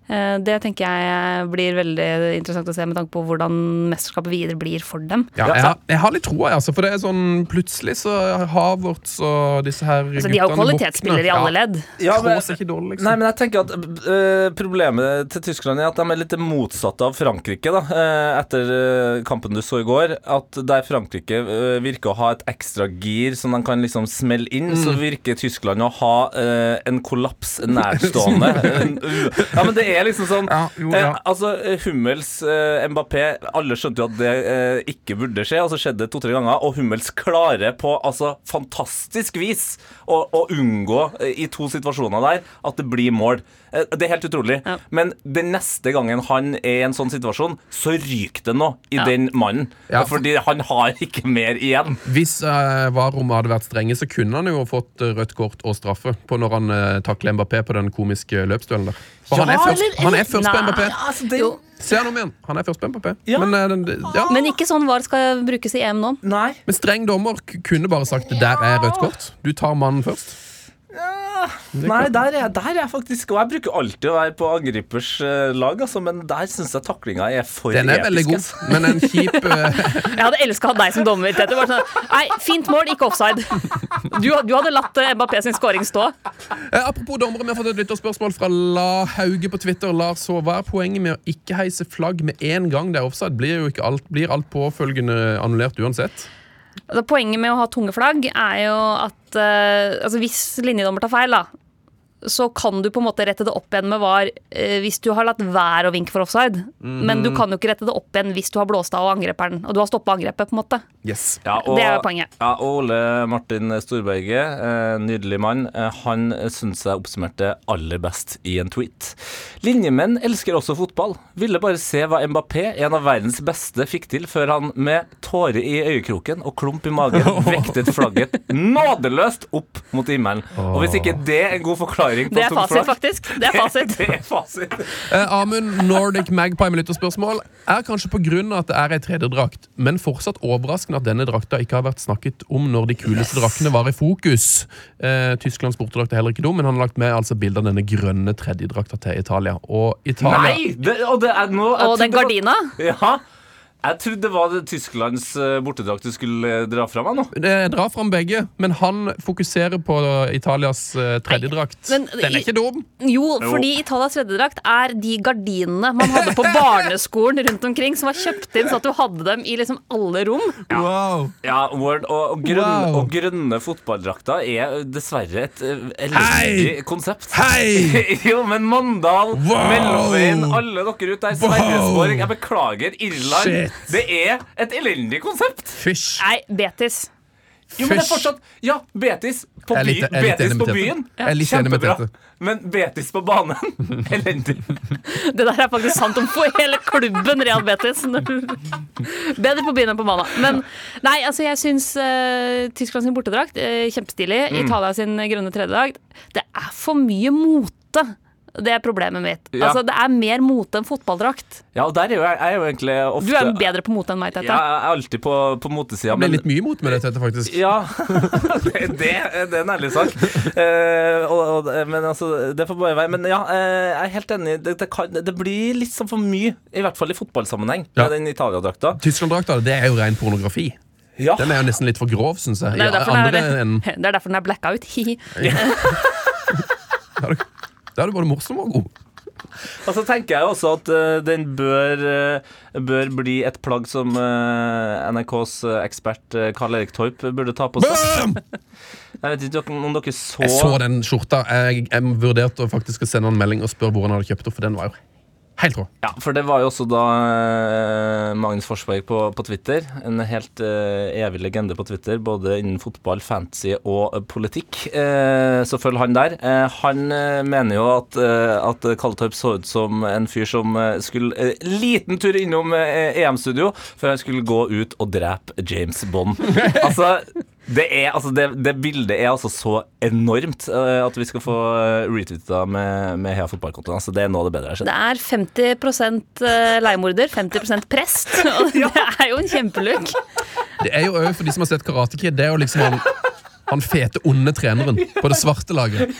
Det tenker jeg blir veldig interessant å se med tanke på hvordan mesterskapet videre blir for dem. Ja, jeg, har, jeg har litt troa, altså, for det er sånn plutselig så Havertz og disse her Altså, de har jo kvalitetsspillere i alle ledd. Ja, men- er dårlig, liksom. Nei, men jeg tenker at uh, Problemet til Tyskland er at de er litt motsatt motsatte av Frankrike. da uh, Etter kampen du så i går. At der Frankrike uh, virker å ha et ekstra gir som de kan liksom smelle inn, så Mm. virker Tyskland å ha en kollaps nærstående. *laughs* Ja, men det er liksom sånn Ja, jo, ja. eh, Altså, eh, Hummels, eh, Mbappé Alle skjønte jo at det eh, ikke burde skje, og så skjedde det to-tre ganger. Og Hummels klarer på altså fantastisk vis å, å unngå eh, i to situasjoner der at det blir mål. Eh, det er helt utrolig. Ja. Men den neste gangen han er i en sånn situasjon, så ryker det noe i Ja. den mannen. Ja. Fordi han har ikke mer igjen. Hvis uh, Varom hadde vært strenge, så kunne han jo fått rødt kort og straffe på når han uh, takler Mbappé på den komiske løpsduellen der. For han, er først, eller- han er først på MBP. Altså, det, Jo. Se han om igjen. Han er først på MPP. Ja. Men, eh, den- ja. Men ikke sånn VAR skal brukes i EM nå. Nei. Men streng dommer kunne bare sagt der er rødt kort. Du tar mannen først. Nei, der er, jeg- der er jeg faktisk Og jeg bruker alltid å være på angripers eh, lag, altså, men der syns jeg taklinga er for Den er veldig god, men en kjip uh... *laughs* Jeg hadde elska å ha deg som dommer. Tete. Sånn, Nei, fint mål, ikke offside. Du, du hadde latt eh, Mbappé sin skåring stå. Eh, apropos dommere, vi har fått et lytterspørsmål fra La Hauge på Twitter. Lars, så hva er poenget med å ikke heise flagg med en gang det er offside? Blir jo ikke alt, blir alt påfølgende annullert uansett? Altså, poenget med å ha tunge flagg er jo at eh, altså, hvis linjedommer tar feil, da, så kan du på en måte rette det opp igjen med VAR eh, hvis du har latt være å vinke for offside. Men du kan jo ikke rette det opp igjen hvis du har blåst av angreperen. Og du har stoppa angrepet, på en måte. Yes. Ja, Det er jo poenget. Ja, og Ole Martin Storberget, eh, nydelig mann, eh, han syns jeg oppsummerte aller best i en tweet. Linjemenn elsker også fotball. Ville bare se hva Mbappé, en av verdens beste, fikk til før han med tårer i øyekroken og klump i magen *laughs* vektet flagget nådeløst opp mot himmelen. Og hvis ikke det er en god forklaring på Det er fasit, faktisk. Det er *laughs* fasit. Det er fasit. uh, Amund Nordic Magpie med lytterspørsmål er kanskje av at det er ei tredjedrakt, men fortsatt overraskende at denne drakta ikke har vært snakket om når de kuleste draktene var i fokus. Uh, Tysklands bortedrakt er heller ikke dum, men han har lagt med altså bilde av denne grønne tredjedrakta til Italia. Og Italia Nei! Det, og det er nå Og den var- gardina. Ja. Jeg trodde det var det Tysklands eh, bortedrakt du skulle eh, dra fra meg nå. Det drar fram begge, men han fokuserer på Italias eh, tredjedrakt. men Den er ikke dum. Jo, fordi Italias tredjedrakt er de gardinene man hadde på *laughs* barneskolen rundt omkring, som var kjøpt inn så at du hadde dem i liksom alle rom. Wow. Ja, Word, og, og, grønne, Wow. og grønne fotballdrakter er dessverre et elendig Hei! konsept. Hei! *laughs* jo, men Mandal, Wow! Mellomveien, alle dere ute der! Sverresborg Jeg beklager, Irland. Shit. Det er et elendig konsept. Fysj. Nei, Betis. Jo, men det er fortsatt Ja, Betis på, by, litt- Betis på byen. Med Kjempebra. Men Betis på banen *laughs* elendig. Det der er faktisk sant om for hele klubben Real Betis. Bedre på byen enn på banen. Men nei, altså jeg syns uh, Tyskland sin bortedrakt uh, kjempestilig. Mm. Italia sin grønne tredjedag. Det er for mye mote. Det er problemet mitt. Ja. Altså, det er mer mote enn fotballdrakt. Ja, og der er jo jeg, jeg er jo egentlig ofte Du er bedre på mote enn meg, Tete. Ja, jeg er alltid på, på motesida. Det ble litt mye mot med det, Tete, faktisk. Ja, *laughs* det, det er en ærlig sak. Uh, og, og, men altså, det får bare være. Men ja, eh, jeg er helt enig. Det, det, kan, det blir litt sånn for mye, i hvert fall i fotballsammenheng, Ja. med den Italia-drakta. Tyskland-drakta det er jo ren pornografi. Ja. Den er jo nesten litt for grov, syns jeg. Det er derfor den er, enn det er derfor den er blacka ut. *laughs* *laughs* Da er du både morsom og god. Og så tenker jeg også at uh, den bør, uh, bør bli et plagg som uh, NRKs ekspert Karl Erik Torp burde ta på seg. Jeg vet ikke om dere så, Jeg så den skjorta. Jeg, jeg vurderte faktisk å sende en melding og spørre hvor han hadde kjøpt den, for den var jo helt rå. Ja, for det var jo også da eh, Magnus Forsberg på, på Twitter. En helt uh, evig legende på Twitter, både innen fotball, fantasy og uh, politikk. Uh, så følg han der. Han mener jo at, at Kalletorp så ut som en fyr som skulle liten tur innom EM-studio før han skulle gå ut og drepe James Bond. *laughs* altså det, er, altså det, det bildet er altså så enormt uh, at vi skal få uh, retweeta med, med Hea fotballkontoen. Altså det er noe av det bedre jeg har sett. Det er 50 eh, leiemorder, 50% prest. *laughs* Og det er jo en kjempelook. Det er jo òg for de som har sett Karate Kid, det er jo liksom han, han fete, onde treneren på det svarte laget.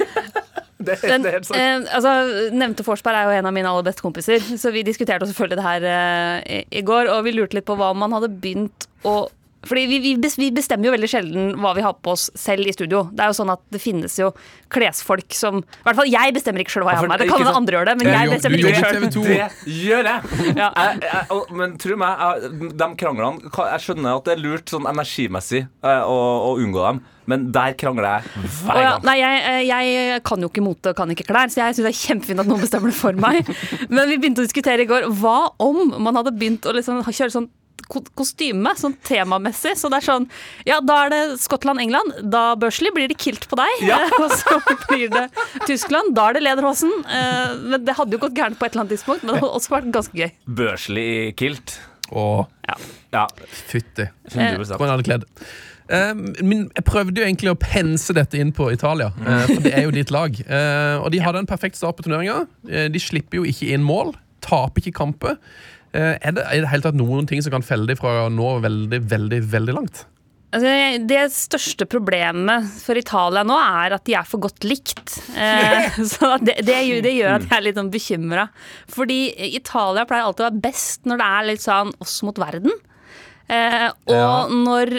Det, Den, det er helt sant. eh, altså, nevnte Forsberg er jo en av mine aller beste kompiser, så vi diskuterte selvfølgelig det her eh, i, i går, og vi lurte litt på hva om man hadde begynt å fordi vi, vi, vi bestemmer jo veldig sjelden hva vi har på oss selv i studio. Det er jo sånn at det finnes jo klesfolk som I hvert fall jeg bestemmer ikke sjøl hva jeg har på meg. Det kan hende andre gjør det, men jeg bestemmer ikke sjøl. i TV 2. Det gjør jeg. *laughs* Ja. jeg, jeg men tro meg, jeg, de kranglene Jeg skjønner at det er lurt sånn energimessig eh, å, å unngå dem, men der krangler jeg hver hver ja, gang. nei, jeg, jeg kan jo ikke mote og kan ikke klær, så jeg syns det er kjempefint at noen bestemmer det for meg. *laughs* Men vi begynte å diskutere i går hva om man hadde begynt å liksom kjøre sånn kostyme, sånn temamessig. Så det er sånn Ja, da er det Skottland-England. Da Børsley blir det kilt på deg. Ja. *laughs* og så blir det Tyskland. Da er det lederhosen. Eh, men det hadde jo gått gærent på et eller annet tidspunkt, men det hadde også vært ganske gøy. Børslig i kilt. Å, Ja, fytti. Hvordan hadde kledd. Eh, men jeg prøvde jo egentlig å pense dette inn på Italia, eh, for det er jo ditt lag. Eh, og de hadde en perfekt start på turneringa. De slipper jo ikke inn mål. Taper ikke kamper. Eh, er det i det hele tatt noen ting som kan felle dem fra nå veldig, veldig, veldig langt? Altså, det største problemet for Italia nå er at de er for godt likt. Eh, *laughs* så det, det, det gjør at jeg er litt sånn bekymra. Fordi Italia pleier alltid å være best når det er litt sånn oss mot verden. Eh, og Ja. når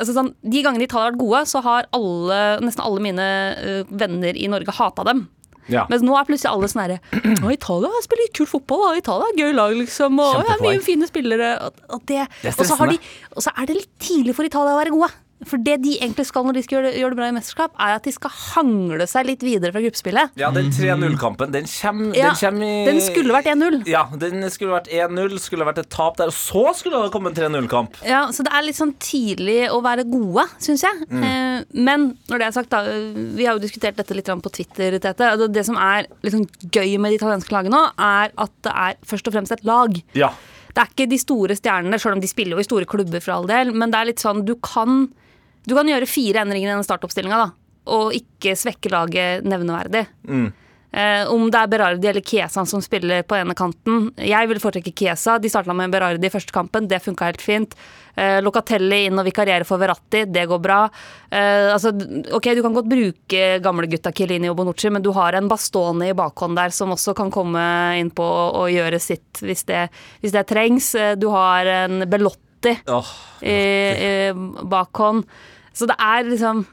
altså sånn, De gangene Italia har vært gode, så har alle, nesten alle mine eh, venner i Norge hata dem. Ja. Mens nå er plutselig alle sånn herre Å, Italia spiller litt kul fotball, da. Italia er gøy lag, liksom. Og ja, mye fine spillere. Og, og, det, Det og, så har de, og så er det litt tidlig for Italia å være gode. For det de egentlig skal når de skal gjøre det, gjøre det bra i mesterskap, er at de skal hangle seg litt videre fra gruppespillet. Ja, den 3-0-kampen, den kommer Ja, den, kommer i, den skulle vært 1-0. Ja, den skulle vært 1-0, skulle vært et tap der, og så skulle det komme en 3-0-kamp. Ja, Så det er litt sånn tidlig å være gode, syns jeg. Mm. Eh, men når det er sagt, da, vi har jo diskutert dette litt på Twitter, Tete. og Det som er litt sånn gøy med de italienske lagene nå, er at det er først og fremst et lag. Ja. Det er ikke de store stjernene, selv om de spiller jo i store klubber for all del, men det er litt sånn du kan, du kan gjøre fire endringer i den startoppstillinga, og ikke svekke laget nevneverdig. Eh, om det er Berardi eller Kiesa som spiller på ene kanten. Jeg vil foretrekke Kiesa. De starta med Berardi i første kampen, det funka helt fint. Eh, Locatelli inn og vikarierer for Verratti, det går bra. Eh, altså, ok, Du kan godt bruke gamlegutta Chiellini og Bonucci, men du har en Bastone i bakhånd der som også kan komme inn på og, og gjøre sitt hvis det, hvis det trengs. Eh, Du har en Belotti Åh, oh, eh, bakhånd. Så det er liksom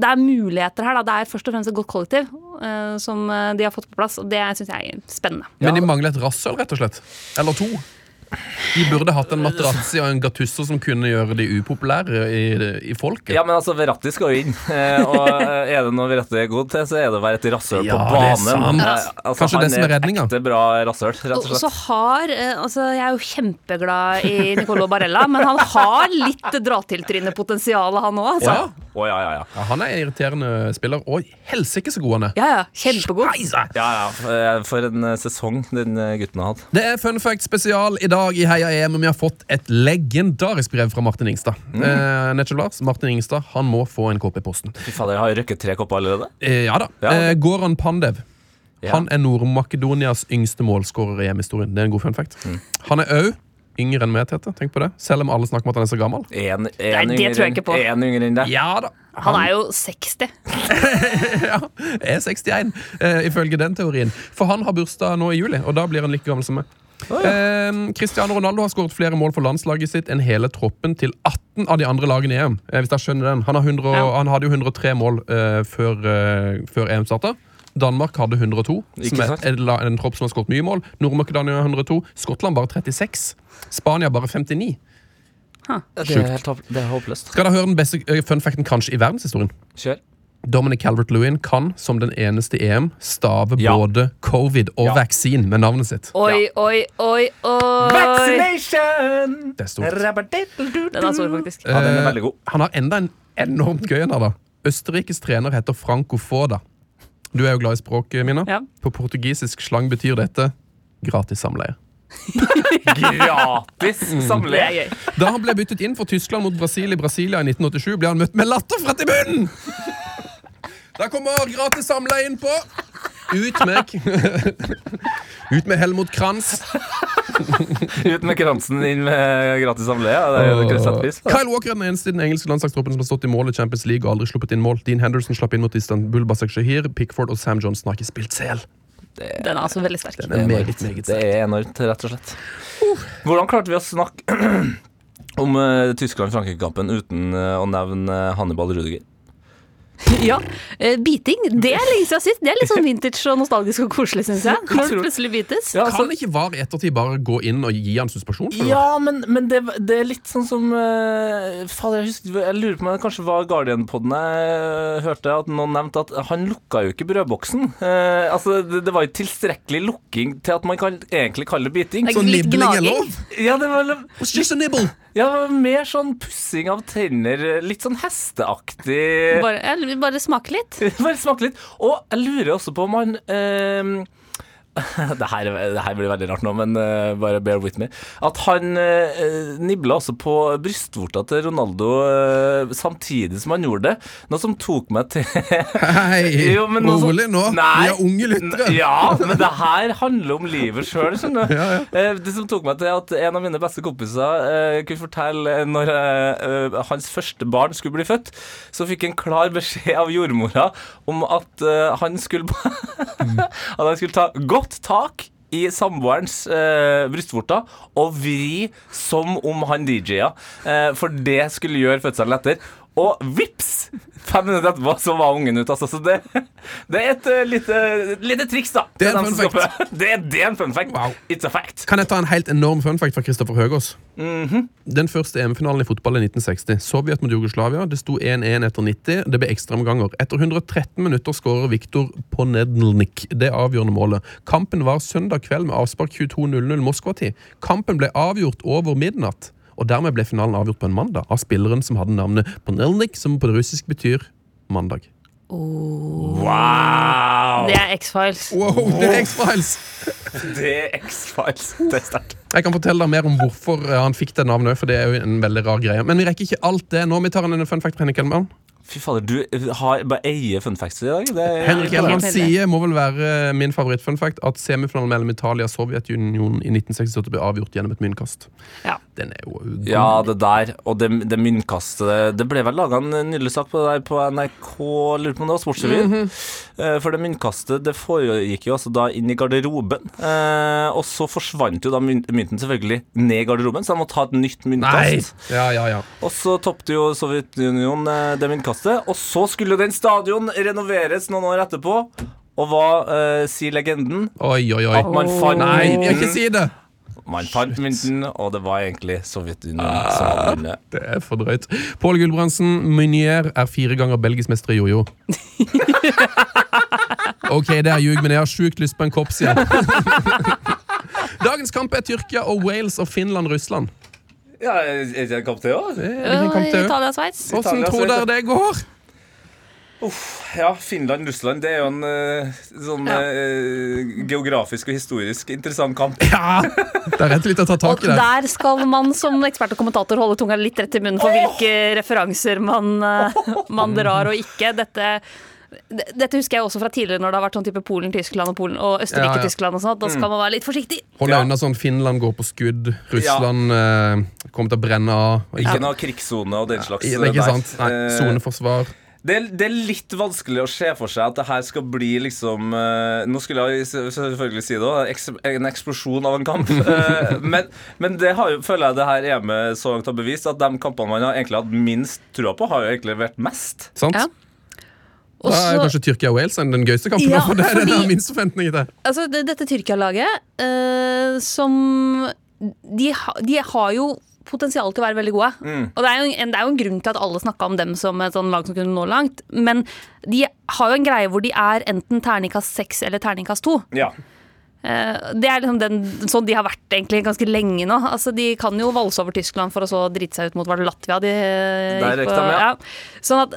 Det er muligheter her. Da. Det er først og fremst et godt kollektiv eh, som eh, de har fått på plass, og det syns jeg er spennende. Men de mangler et rasshøl, rett og slett. Eller to. De burde hatt en Materazzi og en Gattusso som kunne gjøre de upopulære i, i folket. Ja, men altså, Verratti skal jo inn. Eh, og eh, er det noe Verratti er god til, så er det å være et rasshøl Ja, på det er banen. sant. Eh, altså, Kanskje det som er redninga. ekte bra rasshøl, rett og Og så har Altså, jeg er jo kjempeglad i Nicolo Barella, men han har litt dra-til-tryne-potensial, han òg. Altså. Ja. Å, ja, ja, ja. Ja, han er irriterende spiller, og helsike så god han er. Ja, ja. Kjempegod. Ja, ja, eh, For en eh, sesong den eh, gutten har hatt. Det er Fun Fact spesial i dag i Heia EM, og vi har fått et legendarisk brev fra Martin Ingstad. Eh, Lars, Martin Ingstad han må få en kopp i posten. Fy fader, jeg har røkket tre kopper allerede. Eh, ja da. Ja. Eh, Goran Pandev. Ja. Han er Nord-Makedonias yngste målskårer i EM-historien. Det er en god fun fact. Mm. Han er òg yngre enn meg, Tete. Tenk på det. Selv om alle snakker om at han er så gammel. En, en Nei, det yngre tror jeg ikke på. En yngre enn deg. Ja da. Han er jo 60. *laughs* ja, er 61, uh, ifølge den teorien. For han har bursdag nå i juli, og da blir han like gammel som meg. Eh, Cristiano Ronaldo har skåret flere mål for landslaget sitt enn hele troppen til 18 av de andre lagene i EM. Eh, hvis jeg skjønner den. Han, har 100, Ja. han hadde jo 103 mål eh, før, eh, før EM starta. Danmark hadde 102, som er en, en tropp som har skåret mye mål. Nord-Makedonia 102. Skottland bare 36. Spania bare 59. Det er, helt, det er håpløst. Skal dere høre den beste eh, fun facten kanskje i verdenshistorien? Kjør. Dominic Calvert-Lewin kan, som den eneste i EM, stave Ja. både covid og Ja. vaccine med navnet sitt. Oi, oi, oi, oi. Vaccination! Det er stort. Den er stor, faktisk. Ja, den er veldig god. Han har enda en enormt gøy en her, da. Østerrikes trener heter Franco Foda. Du er jo glad i språk, Mina. Ja. På portugisisk slang betyr dette gratis samleie. *laughs* Gratis er samleie. Da han ble byttet inn for Tyskland mot Brasil i Brasilia i 1987, ble han møtt med latter fra tribunen! Da kommer gratis samleie innpå. Ut med *laughs* Ut med Helmut Kranz. Ut med kransen inn med gratis samleie. Er. Kyle Walker er den eneste i den engelske landslagstroppen som har stått i mål i Champions League og aldri sluppet inn mål. Dean Henderson slapp inn mot Istanbul Basak-Shahir. Pickford og Sam Johnson har ikke spilt sel. Den er altså veldig sterk. Den er meget, meget Det er enormt, rett og slett. Hvordan klarte vi å snakke *clears throat* om uh, Tyskland-Frankrike-kampen uten eh, å nevne eh, Hannibal Rudiger? *laughs* Ja, eh, Biting, det er lenge siden sist. Det er litt sånn vintage og nostalgisk og koselig, syns jeg. Når det plutselig bites. Ja, altså- Kan ikke VAR i ettertid bare gå inn og gi han suspensjon? Ja, men, men det, det er litt sånn som uh, Fader, jeg, husker, jeg lurer på om det kanskje var Guardian-podden jeg hørte at noen nevnte at han lukka jo ikke brødboksen. Uh, altså, det, det var jo tilstrekkelig lukking til at man kan egentlig kalle det biting. Sånn nibling er lov? Ja, det var, It's just a nibble. Ja, mer sånn pussing av tenner, litt sånn hesteaktig. Bare, bare smake litt. *laughs* Bare smake litt. Og jeg lurer også på om han eh, *laughs* det, her, det her blir veldig rart nå, men uh, bare bear with me. At han uh, nibla også på brystvorta til Ronaldo uh, samtidig som han gjorde det. Noe som tok meg til Hei, *laughs* Jo, men noe som- rolig nå. Nei. Vi har unge lyttere. Ja, men det her handler om livet sjøl, skjønner du. Ja, ja. Uh, Det som tok meg til at en av mine beste kompiser eh, kunne fortelle eh, når eh, eh, hans første barn skulle bli født, så fikk en klar beskjed av jordmora om at eh, han skulle *laughs* At han skulle ta godt tak i samboerens eh, brystvorter og vri som om han DJ-a, eh, for det skulle gjøre fødselen lettere. Og vips! Fem minutter etterpå så var ungen ute. Altså. Så det, det er et uh, lite, lite triks, da. Det er en fun fact. Det, det er en fun fact. Wow. It's a fact. Kan jeg ta en helt enorm fun fact fra Kristoffer Høgås? Mhm. Den første EM-finalen i fotball i 1960. Sovjet mot Jugoslavia. Det sto 1-1 etter 90. Det ble ekstraomganger. Etter 113 minutter skårer Viktor Ponedlnik det avgjørende målet. Kampen var søndag kveld med avspark 22.00 Moskva-tid. Kampen ble avgjort over midnatt. Og dermed ble finalen avgjort på en mandag av spilleren som hadde navnet Ponelnik, som på det russisk betyr mandag. Wow! Det er X-Files. Wow, det er X-Files! *laughs* Det er X-Files. Det er sterkt. Jeg kan fortelle deg mer om hvorfor eh, han fikk det navnet, for det er jo en veldig rar greie. Men vi rekker ikke alt det nå. Vi tar en fun fact fra Henrik Ellemann. Fy fader, du eh, har bare eier funfacts i dag. Er Henrik Helt sier, må vel være min favoritt-funfact, at semifinalen mellom Italia og Sovjetunionen i 1968 ble avgjort gjennom et myntkast. Ja. Den er jo god. Ja, det der. Og det, det myntkastet Det ble vel laga en nydelig sak på det der på NRK, lurer på om det var Sportsrevyen. Eh, For det myntkastet det foregikk jo altså da inn i garderoben. Eh, og så forsvant jo da mynten selvfølgelig ned i garderoben, så de måtte ha et nytt Nei! Ja, ja, ja. Og så toppet jo Sovjetunionen det myntkastet. Og så skulle den stadion renoveres noen år etterpå. Og hva eh, sier legenden? Oi, oi, oi. At man fant Nei, jeg ikke si det! Man fant mynten, og det var egentlig Sovjetunionen som hadde vunnet. Det er for drøyt. Pål Gulbrandsen, Munier er fire ganger belgisk-mester i jojo. *laughs* Ok, det er ljug, men jeg har sjukt lyst på en kopp, sier. *laughs* Dagens kamp er Tyrkia og Wales og Finland-Russland. Ja, er ikke det en kamp til òg? Italia-Sveits. Hvordan tror dere det går? Ja, Finland-Russland det er jo en eh, sånn Ja. eh, geografisk og historisk interessant kamp. *laughs* Ja! Det er rett litt å ta tak i det. Og der skal man som ekspert og kommentator holde tunga litt rett i munnen for hvilke referanser man, eh, *laughs* man drar og ikke. Dette, dette husker jeg også fra tidligere når det har vært sånn type Polen-Tyskland og, Polen, og Ja, ja. Østerrike-Tyskland og sånt. Da skal man være litt forsiktig. Holde Ja. unna sånn Finland går på skudd, Russland eh, kommer til å brenne av. Ikke noe krigssone og den slags. Ikke, ikke sant? Nei, Eh, Soneforsvar. Det er, det er litt vanskelig å se for seg at det her skal bli liksom eh, Nå skulle jeg selvfølgelig si det òg, en eksplosjon av en kamp. *laughs* Eh, men, men det har jo, føler jeg det her EM-et så langt har bevist, at de kampene man har egentlig hatt minst trua på, har jo egentlig vært mest. Sant? Ja. Og Da er så- kanskje Tyrkia og Wales den gøyeste kampen. Ja, for *laughs* det er fordi- har minst forventninger til. altså, det, dette Tyrkia-laget, uh, som de, ha, de har jo potensial til å være veldig gode. Og det er, jo en, det er jo en grunn til at alle snakka om dem som et sånn lag som kunne nå langt. Men de har jo en greie hvor de er enten terningkast seks eller terningkast to. Ja. Eh, Det er liksom den, sånn de har vært egentlig ganske lenge nå. Altså, de kan jo valse over Tyskland for å så drite seg ut mot var det Latvia. De eh, Der gikk på- de, ja. Sånn at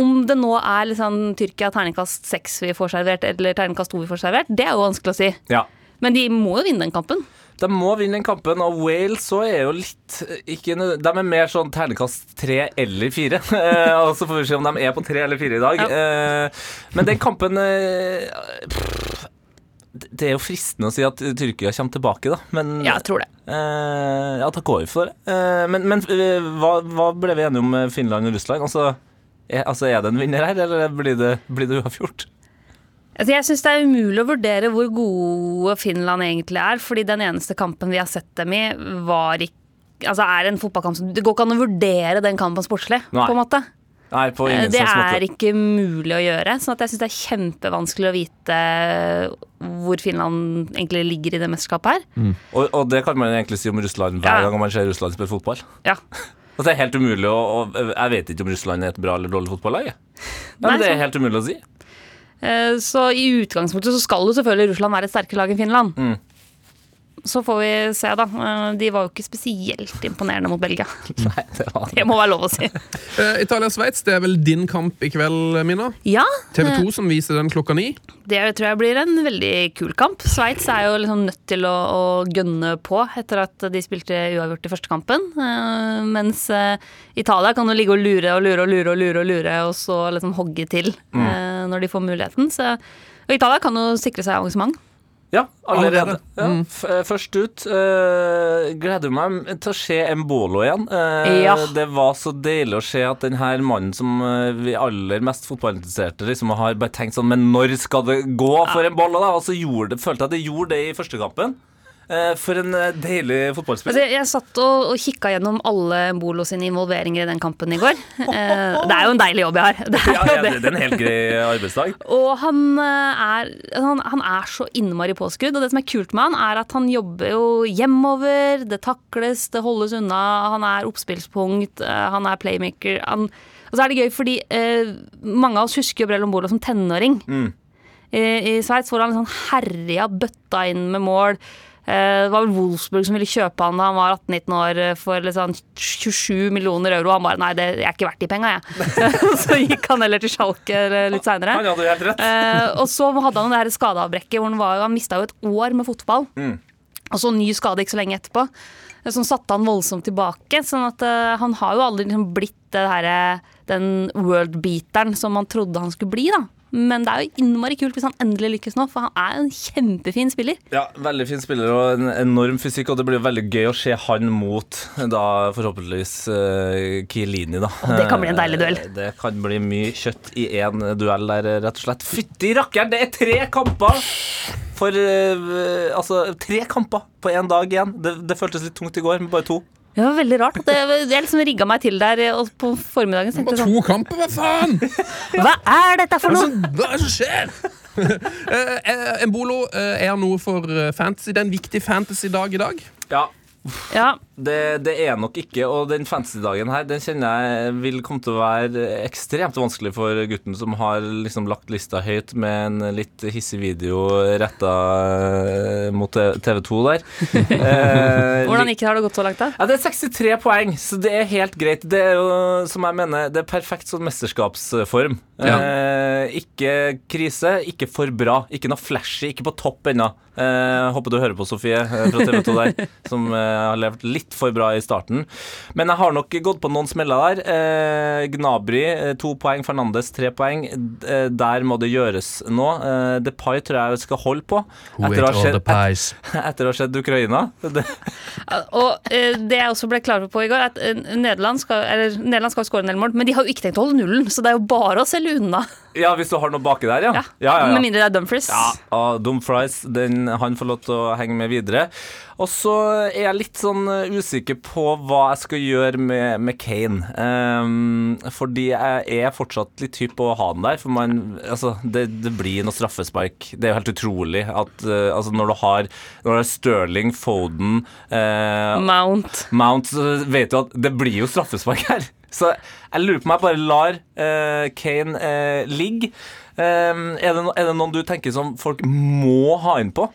om det nå er liksom Tyrkia terningkast seks vi får servert, eller terningkast to vi får servert, det er jo vanskelig å si. ja. Men de må jo vinne den kampen. De må vinne den kampen, og Wales så er jo litt ikke, nød- De er mer sånn ternekast tre eller fire. *laughs* Eh, og så får vi se om de er på tre eller fire i dag. Ja. Eh, men den kampen eh, pff, Det er jo fristende å si at Tyrkia kommer tilbake, da. Men Ja, jeg tror det. eh, ja, da går vi for det. Eh, men men eh, hva, hva ble vi enige om med Finland og Russland? Altså, er, altså, er det en vinner her, eller blir det, blir det uavgjort? Altså, jeg syns det er umulig å vurdere hvor gode Finland egentlig er, fordi den eneste kampen vi har sett dem i, var ikke Altså er en fotballkamp som Det går ikke an å vurdere den kampen sportslig, Nei. på en måte. Nei, på Eh, ingen Det måte. er ikke mulig å gjøre. sånn jeg syns det er kjempevanskelig å vite hvor Finland egentlig ligger i det mesterskapet her. Og, og det kan man egentlig si om Russland hver Ja. gang man ser Russland spille fotball. Ja. *laughs* Altså, det er helt umulig å, og Jeg vet ikke om Russland er et bra eller dårlig fotballag. Men det er helt umulig å si. Eh, Så i utgangspunktet så skal jo selvfølgelig Russland være et sterkere lag enn Finland. Mm. Så får vi se, da. Eh, De var jo ikke spesielt imponerende mot Belgia. *laughs* Nei, det var Det må være lov å si. Eh, Italia-Sveits, det er vel din kamp i kveld, Mina? Ja, TV 2 som viser den klokka ni. det tror jeg blir en veldig kul kamp. Sveits er jo liksom nødt til å, å gønne på etter at de spilte uavgjort i første kampen. Eh, mens Italia kan jo ligge og lure og lure og lure og lure, og lure, og så liksom hogge til mm. når de får muligheten. Så, og Italia kan jo sikre seg avansement. Ja, allerede. Ja, f eh, først ut. Uh, gleder meg til å se Embolo igjen. Uh, Ja. Det var så deilig å se at den her mannen som vi aller mest fotballinteresserte liksom har bare tenkt sånn Men når skal det gå for Embolo, da? Og så gjorde følte jeg at det gjorde det i første kampen. Eh, for en eh, deilig fotballspiller. Altså, jeg, satt og, og kikka gjennom alle Bolo sine involveringer i den kampen i går. Eh, det er jo en deilig jobb jeg har. Det er ja, ja, det. er en helt grei arbeidsdag. Og han er, han, han er så innmari påskudd. Og det som er kult med han, er at han jobber jo hjemover. Det takles, det holdes unna. Han er oppspillspunkt, han er playmaker. Han, og så er det gøy fordi eh, mange av oss husker jo Brello Bolo som tenåring. I, i Sveits hvor han liksom herja, bøtta inn med mål. Eh, Det var vel Wolfsburg som ville kjøpe han da han var 18-19 år eh, for liksom 27 millioner euro. Han bare nei, det jeg er ikke verdt de penga, jeg. *laughs* så gikk han heller til Schalke eh, litt seinere. Og så hadde han det her skadeavbrekket hvor han, var, han mista jo et år med fotball. Og så ny skade ikke så lenge etterpå. Som satte han voldsomt tilbake. sånn at han har jo aldri liksom blitt det her, den world-beateren som man trodde han skulle bli. da. Men det er jo innmari kult hvis han endelig lykkes nå, for han er en kjempefin spiller. Ja, Veldig fin spiller og en enorm fysikk, og det blir veldig gøy å se han mot da forhåpentligvis uh, Kielini, da. Og det kan bli en deilig duell. Eh, Det kan bli mye kjøtt i én duell der, rett og slett. Fytti rakkeren, det er tre kamper! For uh, altså, tre kamper på én dag igjen. Det, det føltes litt tungt i går, men bare to. Det var veldig rart. Det, jeg liksom rigga meg til der, og på formiddagen Det var to sånn kamper, hva faen? *laughs* Hva er dette for noe?! hva er det som skjer? *laughs* Eh, eh, Embolo eh, er noe for eh, fantasy. Det er en viktig fantasy-dag i dag. Ja, Ja, det, det er nok ikke, og den fantasy-dagen her Den kjenner jeg vil komme til å være ekstremt vanskelig for gutten som har liksom lagt lista høyt med en litt hissig video retta mot TV 2 der. *laughs* Eh, Hvordan gikk det? Har det gått så langt, da? Ja, Det er 63 poeng, så det er helt greit. Det er jo, som jeg mener, det er perfekt sånn mesterskapsform. Ja. Eh, ikke krise, ikke for bra. Ikke noe flashy, ikke på topp ennå. Eh, håper du hører på, Sofie eh, fra TV 2 der, *laughs* som eh, har levd litt for bra i starten. Men jeg har nok gått på noen smeller der. Eh, Gnabry eh, to poeng, Fernandes tre poeng. Eh, der må det gjøres nå. Eh, Depay tror jeg skal holde på. Etter å ha skjedd pies? *laughs* etter å ha skjedd Ukraina. *laughs* Og eh, det jeg også ble klar på i går, at eh, Nederland skal, eller, Nederland skal skåre en del mål, men de har jo ikke tenkt å holde nullen, så det er jo bare å selge unna. ja, hvis du har noe baki der, ja. Ja. ja, ja, ja. Med mindre det er Dumfries. Ja, og Dumfries, den, han får lov til å henge med videre. Og så er jeg litt sånn uh, usikker på hva jeg skal gjøre med, med Kane. Um, fordi jeg er fortsatt litt hypp på å ha den der. For man, altså, det, det blir noe straffespark. Det er jo helt utrolig at uh, altså, når du har, når det er Sterling, Foden uh, Mount. Mount, så vet du at det blir jo straffespark her. Så jeg lurer på om jeg bare lar uh, Kane uh, ligge. Um, er, det no, er det noen du tenker som folk må ha inn på?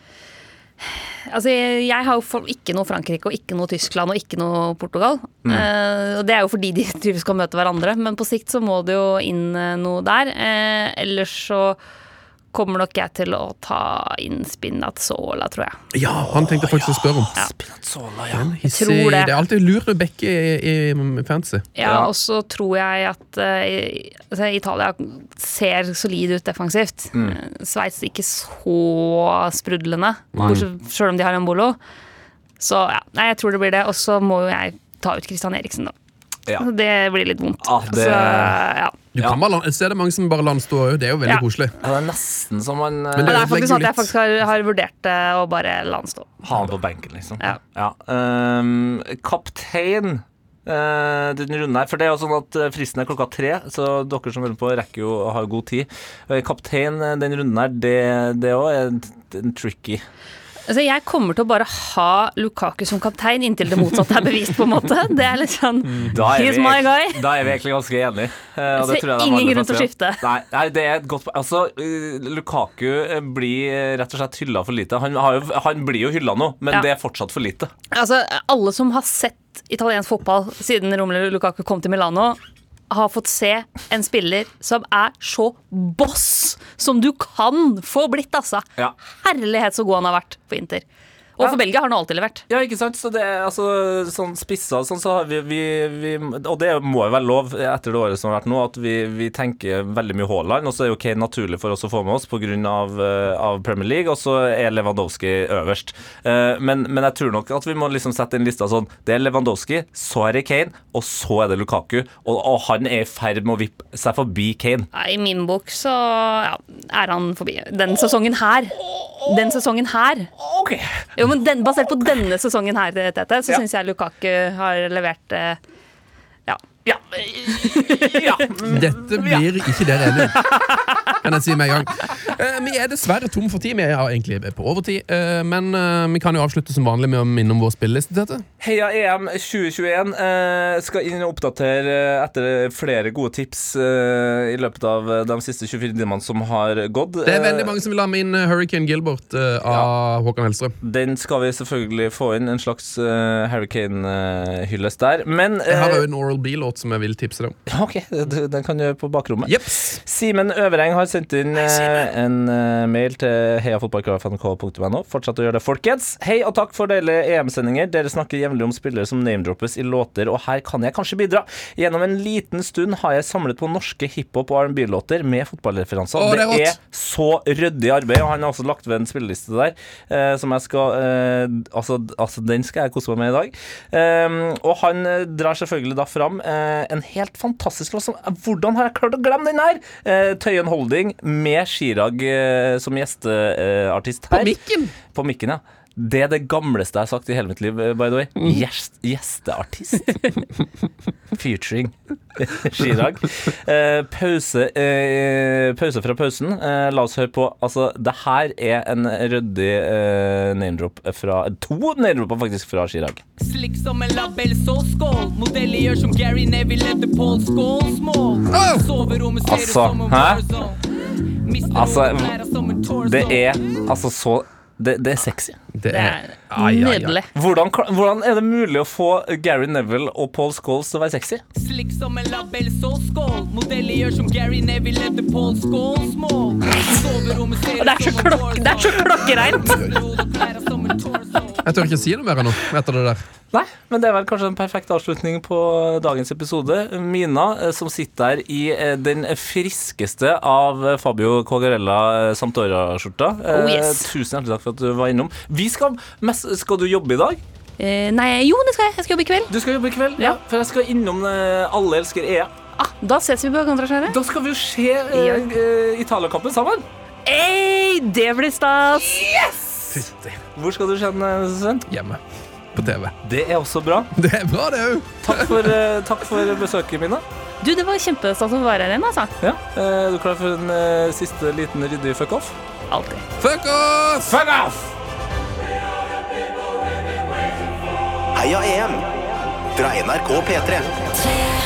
Altså, jeg, har jo ikke noe Frankrike og ikke noe Tyskland og ikke noe Portugal. Eh, og det er jo fordi de tydeligvis skal møte hverandre, men på sikt så må det jo inn eh, noe der. Eh, ellers så kommer nok jeg til å ta inn Spinazzola, tror jeg. Ja, han tenkte jeg faktisk å spørre om. Spinazzola, ja. Hissig- tror det. det er alltid lure bekke i, i fantasy. Ja, Ja. Og så tror jeg at eh, altså, Italia ser solid ut defensivt. Mm. Sveits ikke så sprudlende, sjøl om de har en bolo. Så ja, nei, jeg tror det blir det. Og så må jo jeg ta ut Christian Eriksen, da. Ja. Det blir litt vondt. Ah, det- Så, ja. Du kan bare, la- så er det mange som bare lar den stå òg. Det er jo veldig Ja. koselig. Ja, det er nesten som man eh, Men Men det er faktisk sånn at jeg faktisk har, har vurdert det å bare la den stå. ha den på benken, liksom. Ja. Ehm, kaptein eh, den runden her, for det er jo sånn at eh, fristen er klokka tre, så dere som hører på, rekker jo å ha god tid. Eh, Kaptein eh, den runden her, det, òg er en tricky. Altså, jeg kommer til å bare ha Lukaku som kaptein inntil det motsatte er bevist, på en måte. Det er litt sånn Da er, He's vi, my guy. da er vi egentlig ganske enige. Uh, ser jeg de ingen grunn til å skifte. Nei, nei, det er et godt. Altså, eh, Lukaku eh, blir rett og slett hylla for lite. Han, har jo, han blir jo hylla nå, men Ja. det er fortsatt for lite. Altså, alle som har sett italiensk fotball siden Romelu Lukaku kom til Milano, har fått se en spiller som er så boss som du kan få blitt, altså. Ja. Herlighet så god han har vært på Inter. Og Ja. for Belgia har han alltid levert. Ja, ikke sant? Så det er altså sånn spissa sånn, så har vi, vi, vi Og det må jo være lov etter det året som har vært nå, at vi, vi tenker veldig mye Haaland. Og så er jo Kane naturlig for oss å få med oss pga. Av, eh, av Premier League, og så er Lewandowski øverst. Eh, Men, men jeg tror nok at vi må liksom sette inn lista sånn. Det er Lewandowski, så er det Kane, og så er det Lukaku. Og, og han er i ferd med å vippe seg forbi Kane. Nei, I min bok så ja, er han forbi. Den sesongen her. Den sesongen her. Ok Jo, men den, Basert på denne sesongen her, Tete, så Ja. syns jeg Lukaku har levert eh, Ja. Ja. *laughs* ja. Dette blir ikke der om. *laughs* Kan jeg si med en gang. Eh, vi er dessverre tom for tid. Vi er egentlig på overtid. Eh, men eh, vi kan jo avslutte som vanlig med å minne om vår spilleliste. Tete. Heia EM 2021 eh, skal inn og oppdatere eh, etter flere gode tips eh, i løpet av de siste 24 timene som har gått. Det er veldig mange som vil ha med inn Hurricane Gilbert av Håkan Hellstrøm. Den skal vi selvfølgelig få inn, en slags Hurricane-hyllest der. Men Jeg har jo en Oral B-låt som jeg vil tipse deg om. OK, den kan du gjøre på bakrommet. Yep. Simen Øvereng har sendt inn eh, en eh, mail til heiafotballkrafnk.no. Fortsett å gjøre det, folkens. Hei og takk for deilige EM-sendinger. Dere snakker jevnlig om spillere som name-droppes i låter, og her kan jeg kanskje bidra. Gjennom en liten stund har jeg samlet på norske hiphop- og R&B-låter med fotballreferanser. Å, det er det er så ryddig arbeid, og han har også lagt ved en spilleliste der eh, som jeg skal eh, altså, altså, den skal jeg kose meg med i dag. Um, og han eh, drar selvfølgelig da fram eh, en helt fantastisk låt. som- Hvordan har jeg klart å glemme den her? Tøyen Tøyen Holding med Chirag eh, som gjesteartist På mikken! På mikken, ja. Det er det gamleste jeg har sagt i hele mitt liv, eh, by the way. Gjest, gjesteartist. *laughs* Featuring *laughs* Chirag. Eh, pause, eh, pause fra pausen. Eh, la oss høre på. Altså, det her er en ryddig eh, name-drop fra To name-dropper faktisk fra Chirag. Slik som en labell, så skål. Modeller gjør som Gary Neville etter Paul Skål. Small. Soverommet ser ut Altså, som en hæ? Altså. Det er altså så Det, det er sexy. Det Det er Ai, ai, ai. nydelig. Hvordan, hvordan er det mulig å få Gary Neville og Paul Scholes til å være sexy? Slik som en labell, så skål. Modeller gjør som Gary Neville etter Paul Scholes mål. *laughs* Soverommet ser det så, ut som en klokk, det er så klokkereint! Jeg tør ikke si noe mer nå etter det der. Nei, men det er vel kanskje en perfekt avslutning på dagens episode. Mina, eh, som sitter der i eh, den friskeste av eh, Fabio Quagarella Sampdoria-skjorta. Eh, Oh, yes. Tusen hjertelig takk for at du var innom. Vi skal, skal du jobbe i dag? Eh, nei, jo, det skal jeg. Jeg skal jobbe i kveld. Du skal jobbe i kveld? Ja. For jeg skal innom Alle elsker EA. Ah, da ses vi på Kontraskjæret. Da skal vi jo se eh, Italia-kampen sammen. Hey, det blir stas! Fytti. Hvor skal du kjenne, Sven? Hjemme. På TV. Det er også bra. Det er bra, det òg. Takk for, eh, takk for besøket, Mina. Du, det var kjempestas å være her igjen, altså. Ja. eh, Er du klar for en eh, siste liten ryddig fuck-off? Alltid. Fuck off! Fuck off! Heia EM fra NRK P3. Tre